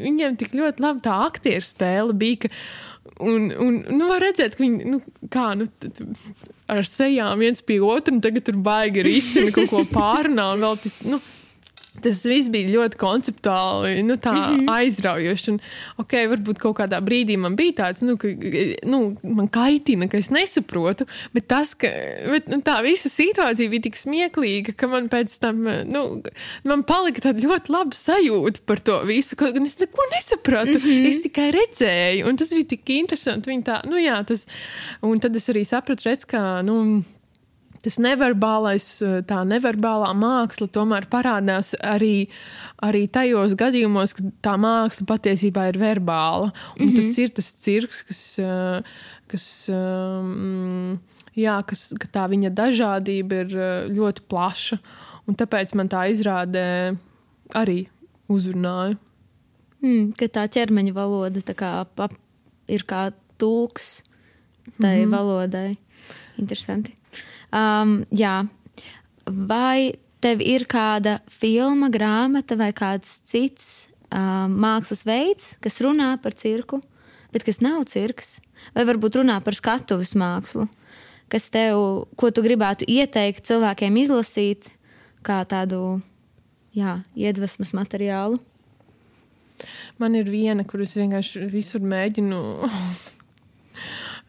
viņiem tik ļoti labi tā aktieru spēle bija. Ka, un, un nu, var redzēt, ka viņi nu, kā, nu, ar sejām viens pie otra, un tagad tur baigi risina kaut ko pārnā. Vēl tas, nu, Tas viss bija ļoti konceptuāli, nu, tā mm -hmm. aizraujoši. Un, ok, varbūt kaut kādā brīdī man bija tāds, nu, ka nu, man kaitina, ka es nesaprotu, bet tas, ka bet, nu, tā visa situācija bija tik smieklīga, ka man pēc tam, nu, man palika tāda ļoti laba sajūta par to visu, ka es neko nesapratu. Mm -hmm. Es tikai redzēju, un tas bija tik interesanti. Tā, nu, jā, tas, un tad es arī sapratu, redz, ka, nu, tas neverbālais, tā neverbālā māksla tomēr parādās arī, arī tajos gadījumos, kad tā māksla patiesībā ir verbāla. Un mm -hmm. tas ir tas cirks, kas, kas, jā, kas tā viņa dažādība ir ļoti plaša. Un tāpēc man tā izrādē arī uzrunāja. Mm, ka tā ķermeņa valoda tā kā pap, ir kā tulks tai mm -hmm. valodai. Interesanti. Um, jā. Vai tev ir kāda filma, grāmata vai kāds cits um, mākslas veids, kas runā par cirku, bet kas nav cirks? Vai varbūt runā par skatuves mākslu, kas tev, ko tu gribētu ieteikt cilvēkiem izlasīt, kā tādu jā, iedvesmas materiālu? Man ir viena, kuras vienkārši visur mēģinu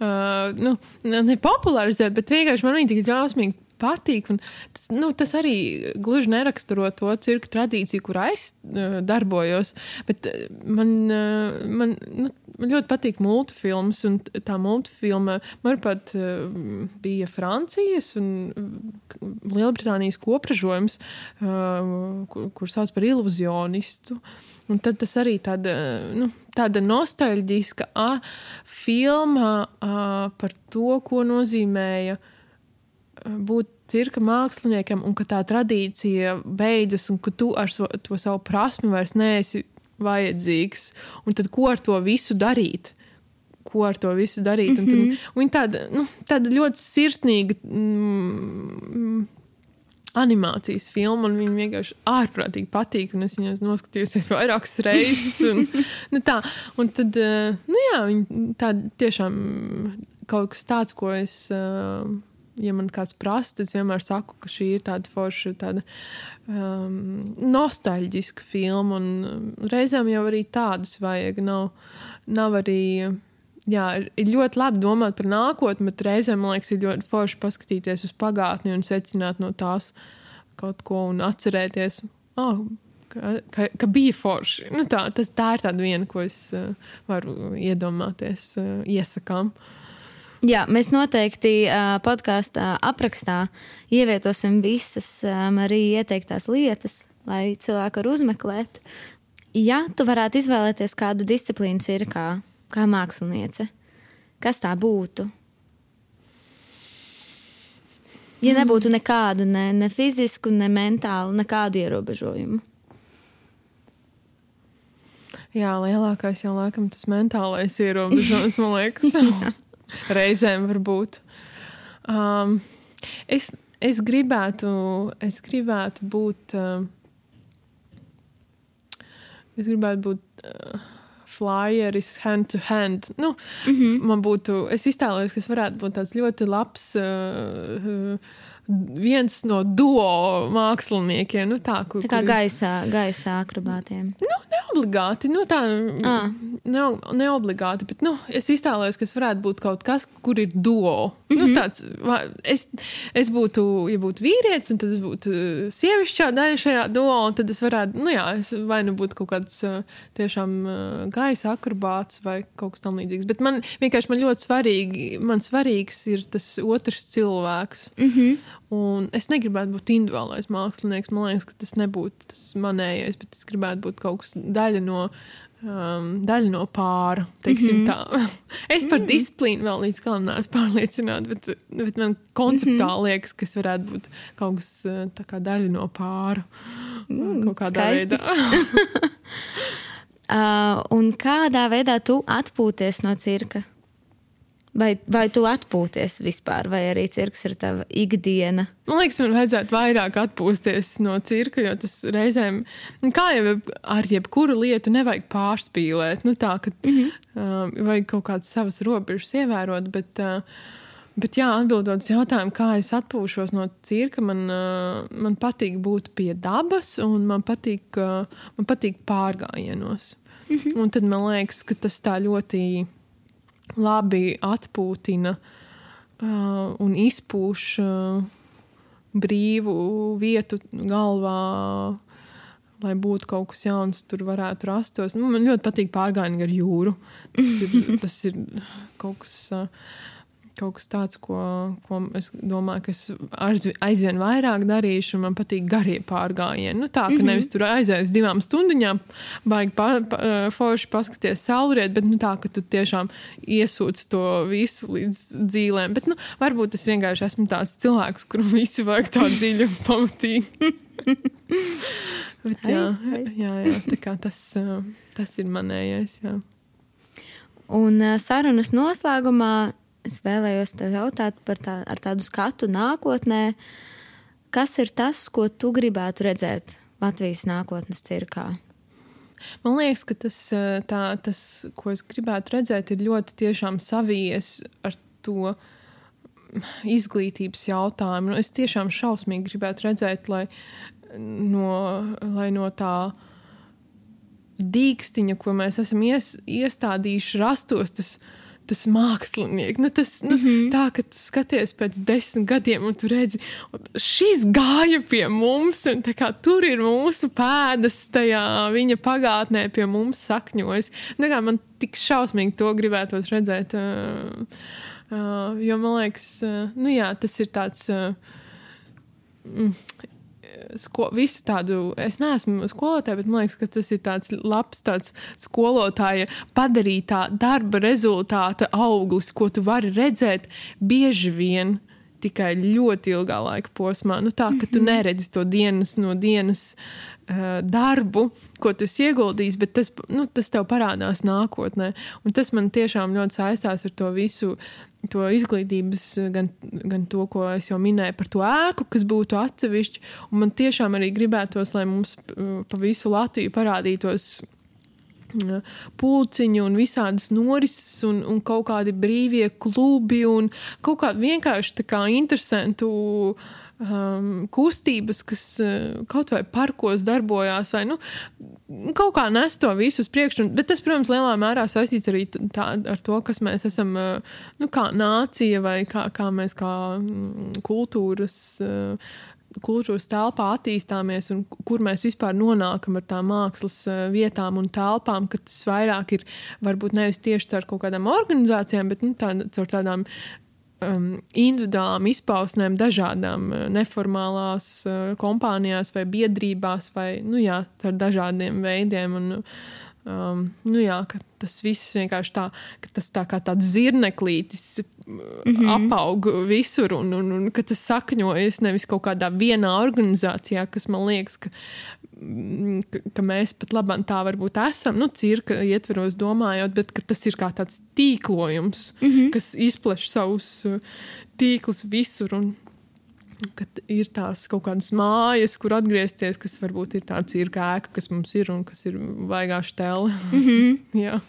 uh, nu, nepopularizēt, bet vienkārši man viņa tik drausmīgi patīk. Tas, nu, tas arī gluži neraksturo to cirka tradīciju, kurā es uh, darbojos. Bet man, uh, man, nu, man ļoti patīk multifilmas, un tā multifilma, manuprāt, uh, bija Francijas un Lielbritānijas kopražojums, uh, kur, kur sauc par iluzionistu. Uh, Un tad tas arī tāda, nu, tāda nostalģiska a, filma a, par to, ko nozīmēja būt cirka māksliniekam, un ka tā tradīcija beidzas, un ka tu ar so, to savu prasmi vairs neesi vajadzīgs. Un tad ko ar to visu darīt? Ko ar to visu darīt? Mm -hmm. un, tad, mhm. un tāda, nu, tāda ļoti sirsnīga. Mm, animācijas filma, un viņa vienkārši ārprātīgi patīk. Es viņu noskatījos vairākas reizes. Un, nu tā, un tad, eh, nu jā, tā tiešām kaut kas tāds, ko es. Uh, ja man kāds prasa, es vienmēr saku, ka šī ir tāda forša, tāda um, nostalģiska filma. Un um, reizēm jau arī tādas vajag. Nav, nav arī. Jā, ir ļoti labi domāt par nākotni, bet reizēm man liekas, ir ļoti forši paskatīties uz pagātni un secināt no tās kaut ko un atcerēties, oh, ka, ka, ka bija forši. Nu, tā, tas, tā ir tāda viena, ko es uh, varu iedomāties, uh, iesakām. Uh, Jā, mēs noteikti uh, podkāstā aprakstā ievietosim visas um, arī ieteiktās lietas, lai cilvēki var uzmeklēt. Ja tu varētu izvēlēties kādu disciplīnu cirkā, kā māksliniece, kas tā būtu? Ja mm. nebūtu nekādu, ne, ne fizisku, ne mentālu, nekādu ierobežojumu. Jā, lielākais jau laikam tas mentālais ierobežojums, man liekas. reizēm varbūt. Um, es, es, gribētu, es gribētu būt. Uh, es gribētu būt uh, flyeris, hand to hand. Nu, mm -hmm. Man būtu, es iztēlojos, ka tas varētu būt tāds ļoti labs. Uh, viens no duo māksliniekiem. Nu, tā, kur, tā kā kur... gaisā, gaisā akrobātiem. Nu, neobligāti. Nu, tā ah. ne, neobligāti, bet nu, es iztēlojos, ka tas varētu būt kaut kas, kur ir duo. Mm -hmm. nu, mhm. tāds, es, es būtu, ja būtu vīrietis, tad es būtu uh, sievišķā daļa šajā duo, un tad es varētu, nu jā, es vai nu būtu kaut kāds uh, tiešām uh, gaisa akrobāts vai kaut kas tam līdzīgs. Bet man vienkārši man ļoti svarīgi, man svarīgs ir tas otrs cilvēks. Mm -hmm. Un es negribētu būt individuālais mākslinieks. Man liekas, ka tas nebūtu tas manējais, bet es gribētu būt kaut kas daļa no. Um, daļa no pāra, teiksim mm -hmm. tā. es par mm -hmm. disciplīnu vēl līdz galam neesmu pārliecināta, bet, bet man konceptuāli mm -hmm. liekas, ka tas varētu būt kaut kas uh, kā daļa no pāra. Mm, kaut kādā skaisti. veidā. uh, un kādā veidā tu atpūties no cirka? Vai, vai tu atpūties vispār, vai arī cirks ir tava ikdiena? Man liekas, man vajadzētu vairāk atpūsties no cirka, jo tas reizēm, nu, kā jau ar jebkuru lietu, nevajag pārspīlēt. Nu, tā, ka, mm -hmm. uh, vajag kaut kādas savas robežas ievērot, bet, uh, bet jā, atbildot uz jautājumu, kā es atpūšos no cirka, man, uh, man patīk būt pie dabas un man patīk, uh, man patīk pārgājienos. Mm -hmm. Un tad man liekas, ka tas tā ļoti labi atpūtina uh, un izpūš uh, brīvu vietu galvā. Lai būtu kaut kas jauns, tur varētu rastos. Nu, man ļoti patīk pārgājieni ar jūru. Tas ir, tas ir kaut kas uh, kaut kas tāds, ko, ko es domāju, ka es aizvien vairāk darīšu. Man patīk garie pārgājieni. Nu, tā, ka mm -hmm. nevis tur aizēju uz divām stundām, baigi pa, pa, forši paskaties saulriet, bet nu, tā, ka tu tiešām iesūc to visu līdz dzīvēm. Bet nu, varbūt es vienkārši esmu tāds cilvēks, kuram visi vajag tā dziļi un pamatīgi. Bet, jā, jā, jā, tā kā tas, tas ir manējais. Jā. Un sarunas noslēgumā es vēlējos te jautāt par tā, tādu skatu nākotnē. Kas ir tas, ko tu gribētu redzēt Latvijas nākotnes cirkā? Man liekas, ka tas, tā, tas, ko es gribētu redzēt, ir ļoti savies ar to izglītības jautājumu. Nu, es tiešām šausmīgi gribētu redzēt, lai no, lai no tā dīkstiņa, ko mēs esam ies, iestādījuši, rastos tas tas mākslinieks. Nu, tas, nu, mm -hmm. Tā kā tu skaties pēc desmit gadiem, un tu redzi, šis gāja pie mums, un tur ir mūsu pēdas, tajā viņa pagātnē pie mums sakņojas. Nu, man tik šausmīgi to gribētos redzēt. Uh, uh, jo man liekas, uh, nu, jā, tas ir tāds. Uh, mm, sko, visu tādu, es neesmu skolotāja, bet man liekas, ka tas ir tāds labs tāds skolotāja padarītā darba rezultāta auglis, ko tu vari redzēt bieži vien tikai ļoti ilgā laika posmā. Nu, tā, ka tu mhm. neredzi to dienas no dienas uh, darbu, ko tu ieguldīsi, bet tas, nu, tas tev parādās nākotnē. Un tas man tiešām ļoti saistās ar to visu to izglītības, gan, gan to, ko es jau minēju par to ēku, kas būtu atsevišķi. Un man tiešām arī gribētos, lai mums uh, pa visu Latviju parādītos pulciņi un visādas norises un, un kaut kādi brīvie klubi un kaut kādi vienkārši kā interesantu um, kustības, kas uh, kaut vai parkos darbojās, vai nu, kaut kā nes to visu uz priekšu. Bet tas, protams, lielā mērā saistīts arī tā, ar to, kas mēs esam uh, nu, kā nācija vai kā, kā mēs kā mm, kultūras. Uh, kultūras telpā attīstāmies un kur mēs vispār nonākam ar tām mākslas eh, vietām un telpām, ka tas vairāk ir varbūt nevis tieši caur kaut kādām organizācijām, bet nu, tā, caur tādām um, individuālām izpausmēm, dažādām uh, neformālās uh, kompānijās vai biedrībās, vai nu, jā, caur dažādiem veidiem. Un, um, nu, jā, tas viss vienkārši tā, tas tā kā tāds zirneklītis mm -hmm. apaug visur, un, un, un ka tas sakņojas nevis kaut kādā vienā organizācijā, kas man liekas, ka, mm, ka, ka mēs pat labāk tā varbūt esam, nu, cirka ietveros domājot, bet tas ir kā tāds tīklojums, mm -hmm. kas izpleš savus uh, tīklus visur. Un, Kad ir tās kaut kādas mājas, kur atgriezties, kas varbūt ir tāds ir ēka, kas mums ir un kas ir vaigā stēle. Mm -hmm.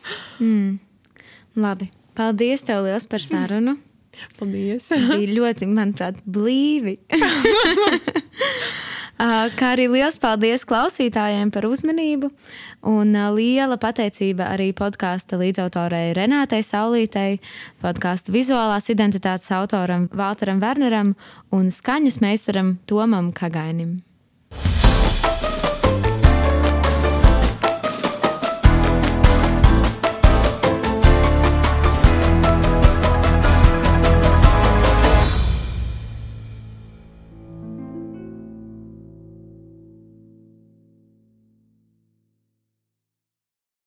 mm. Labi. Paldies tev liels par sarunu. Paldies. Bija ļoti, manuprāt, blīvi. Kā arī liels paldies klausītājiem par uzmanību, un liela pateicība arī podkāstu līdzautorei Renātei Saulītei, podkāstu vizuālās identitātes autoram Valteram Werneram un skaņas meistaram Tomam Kagainim.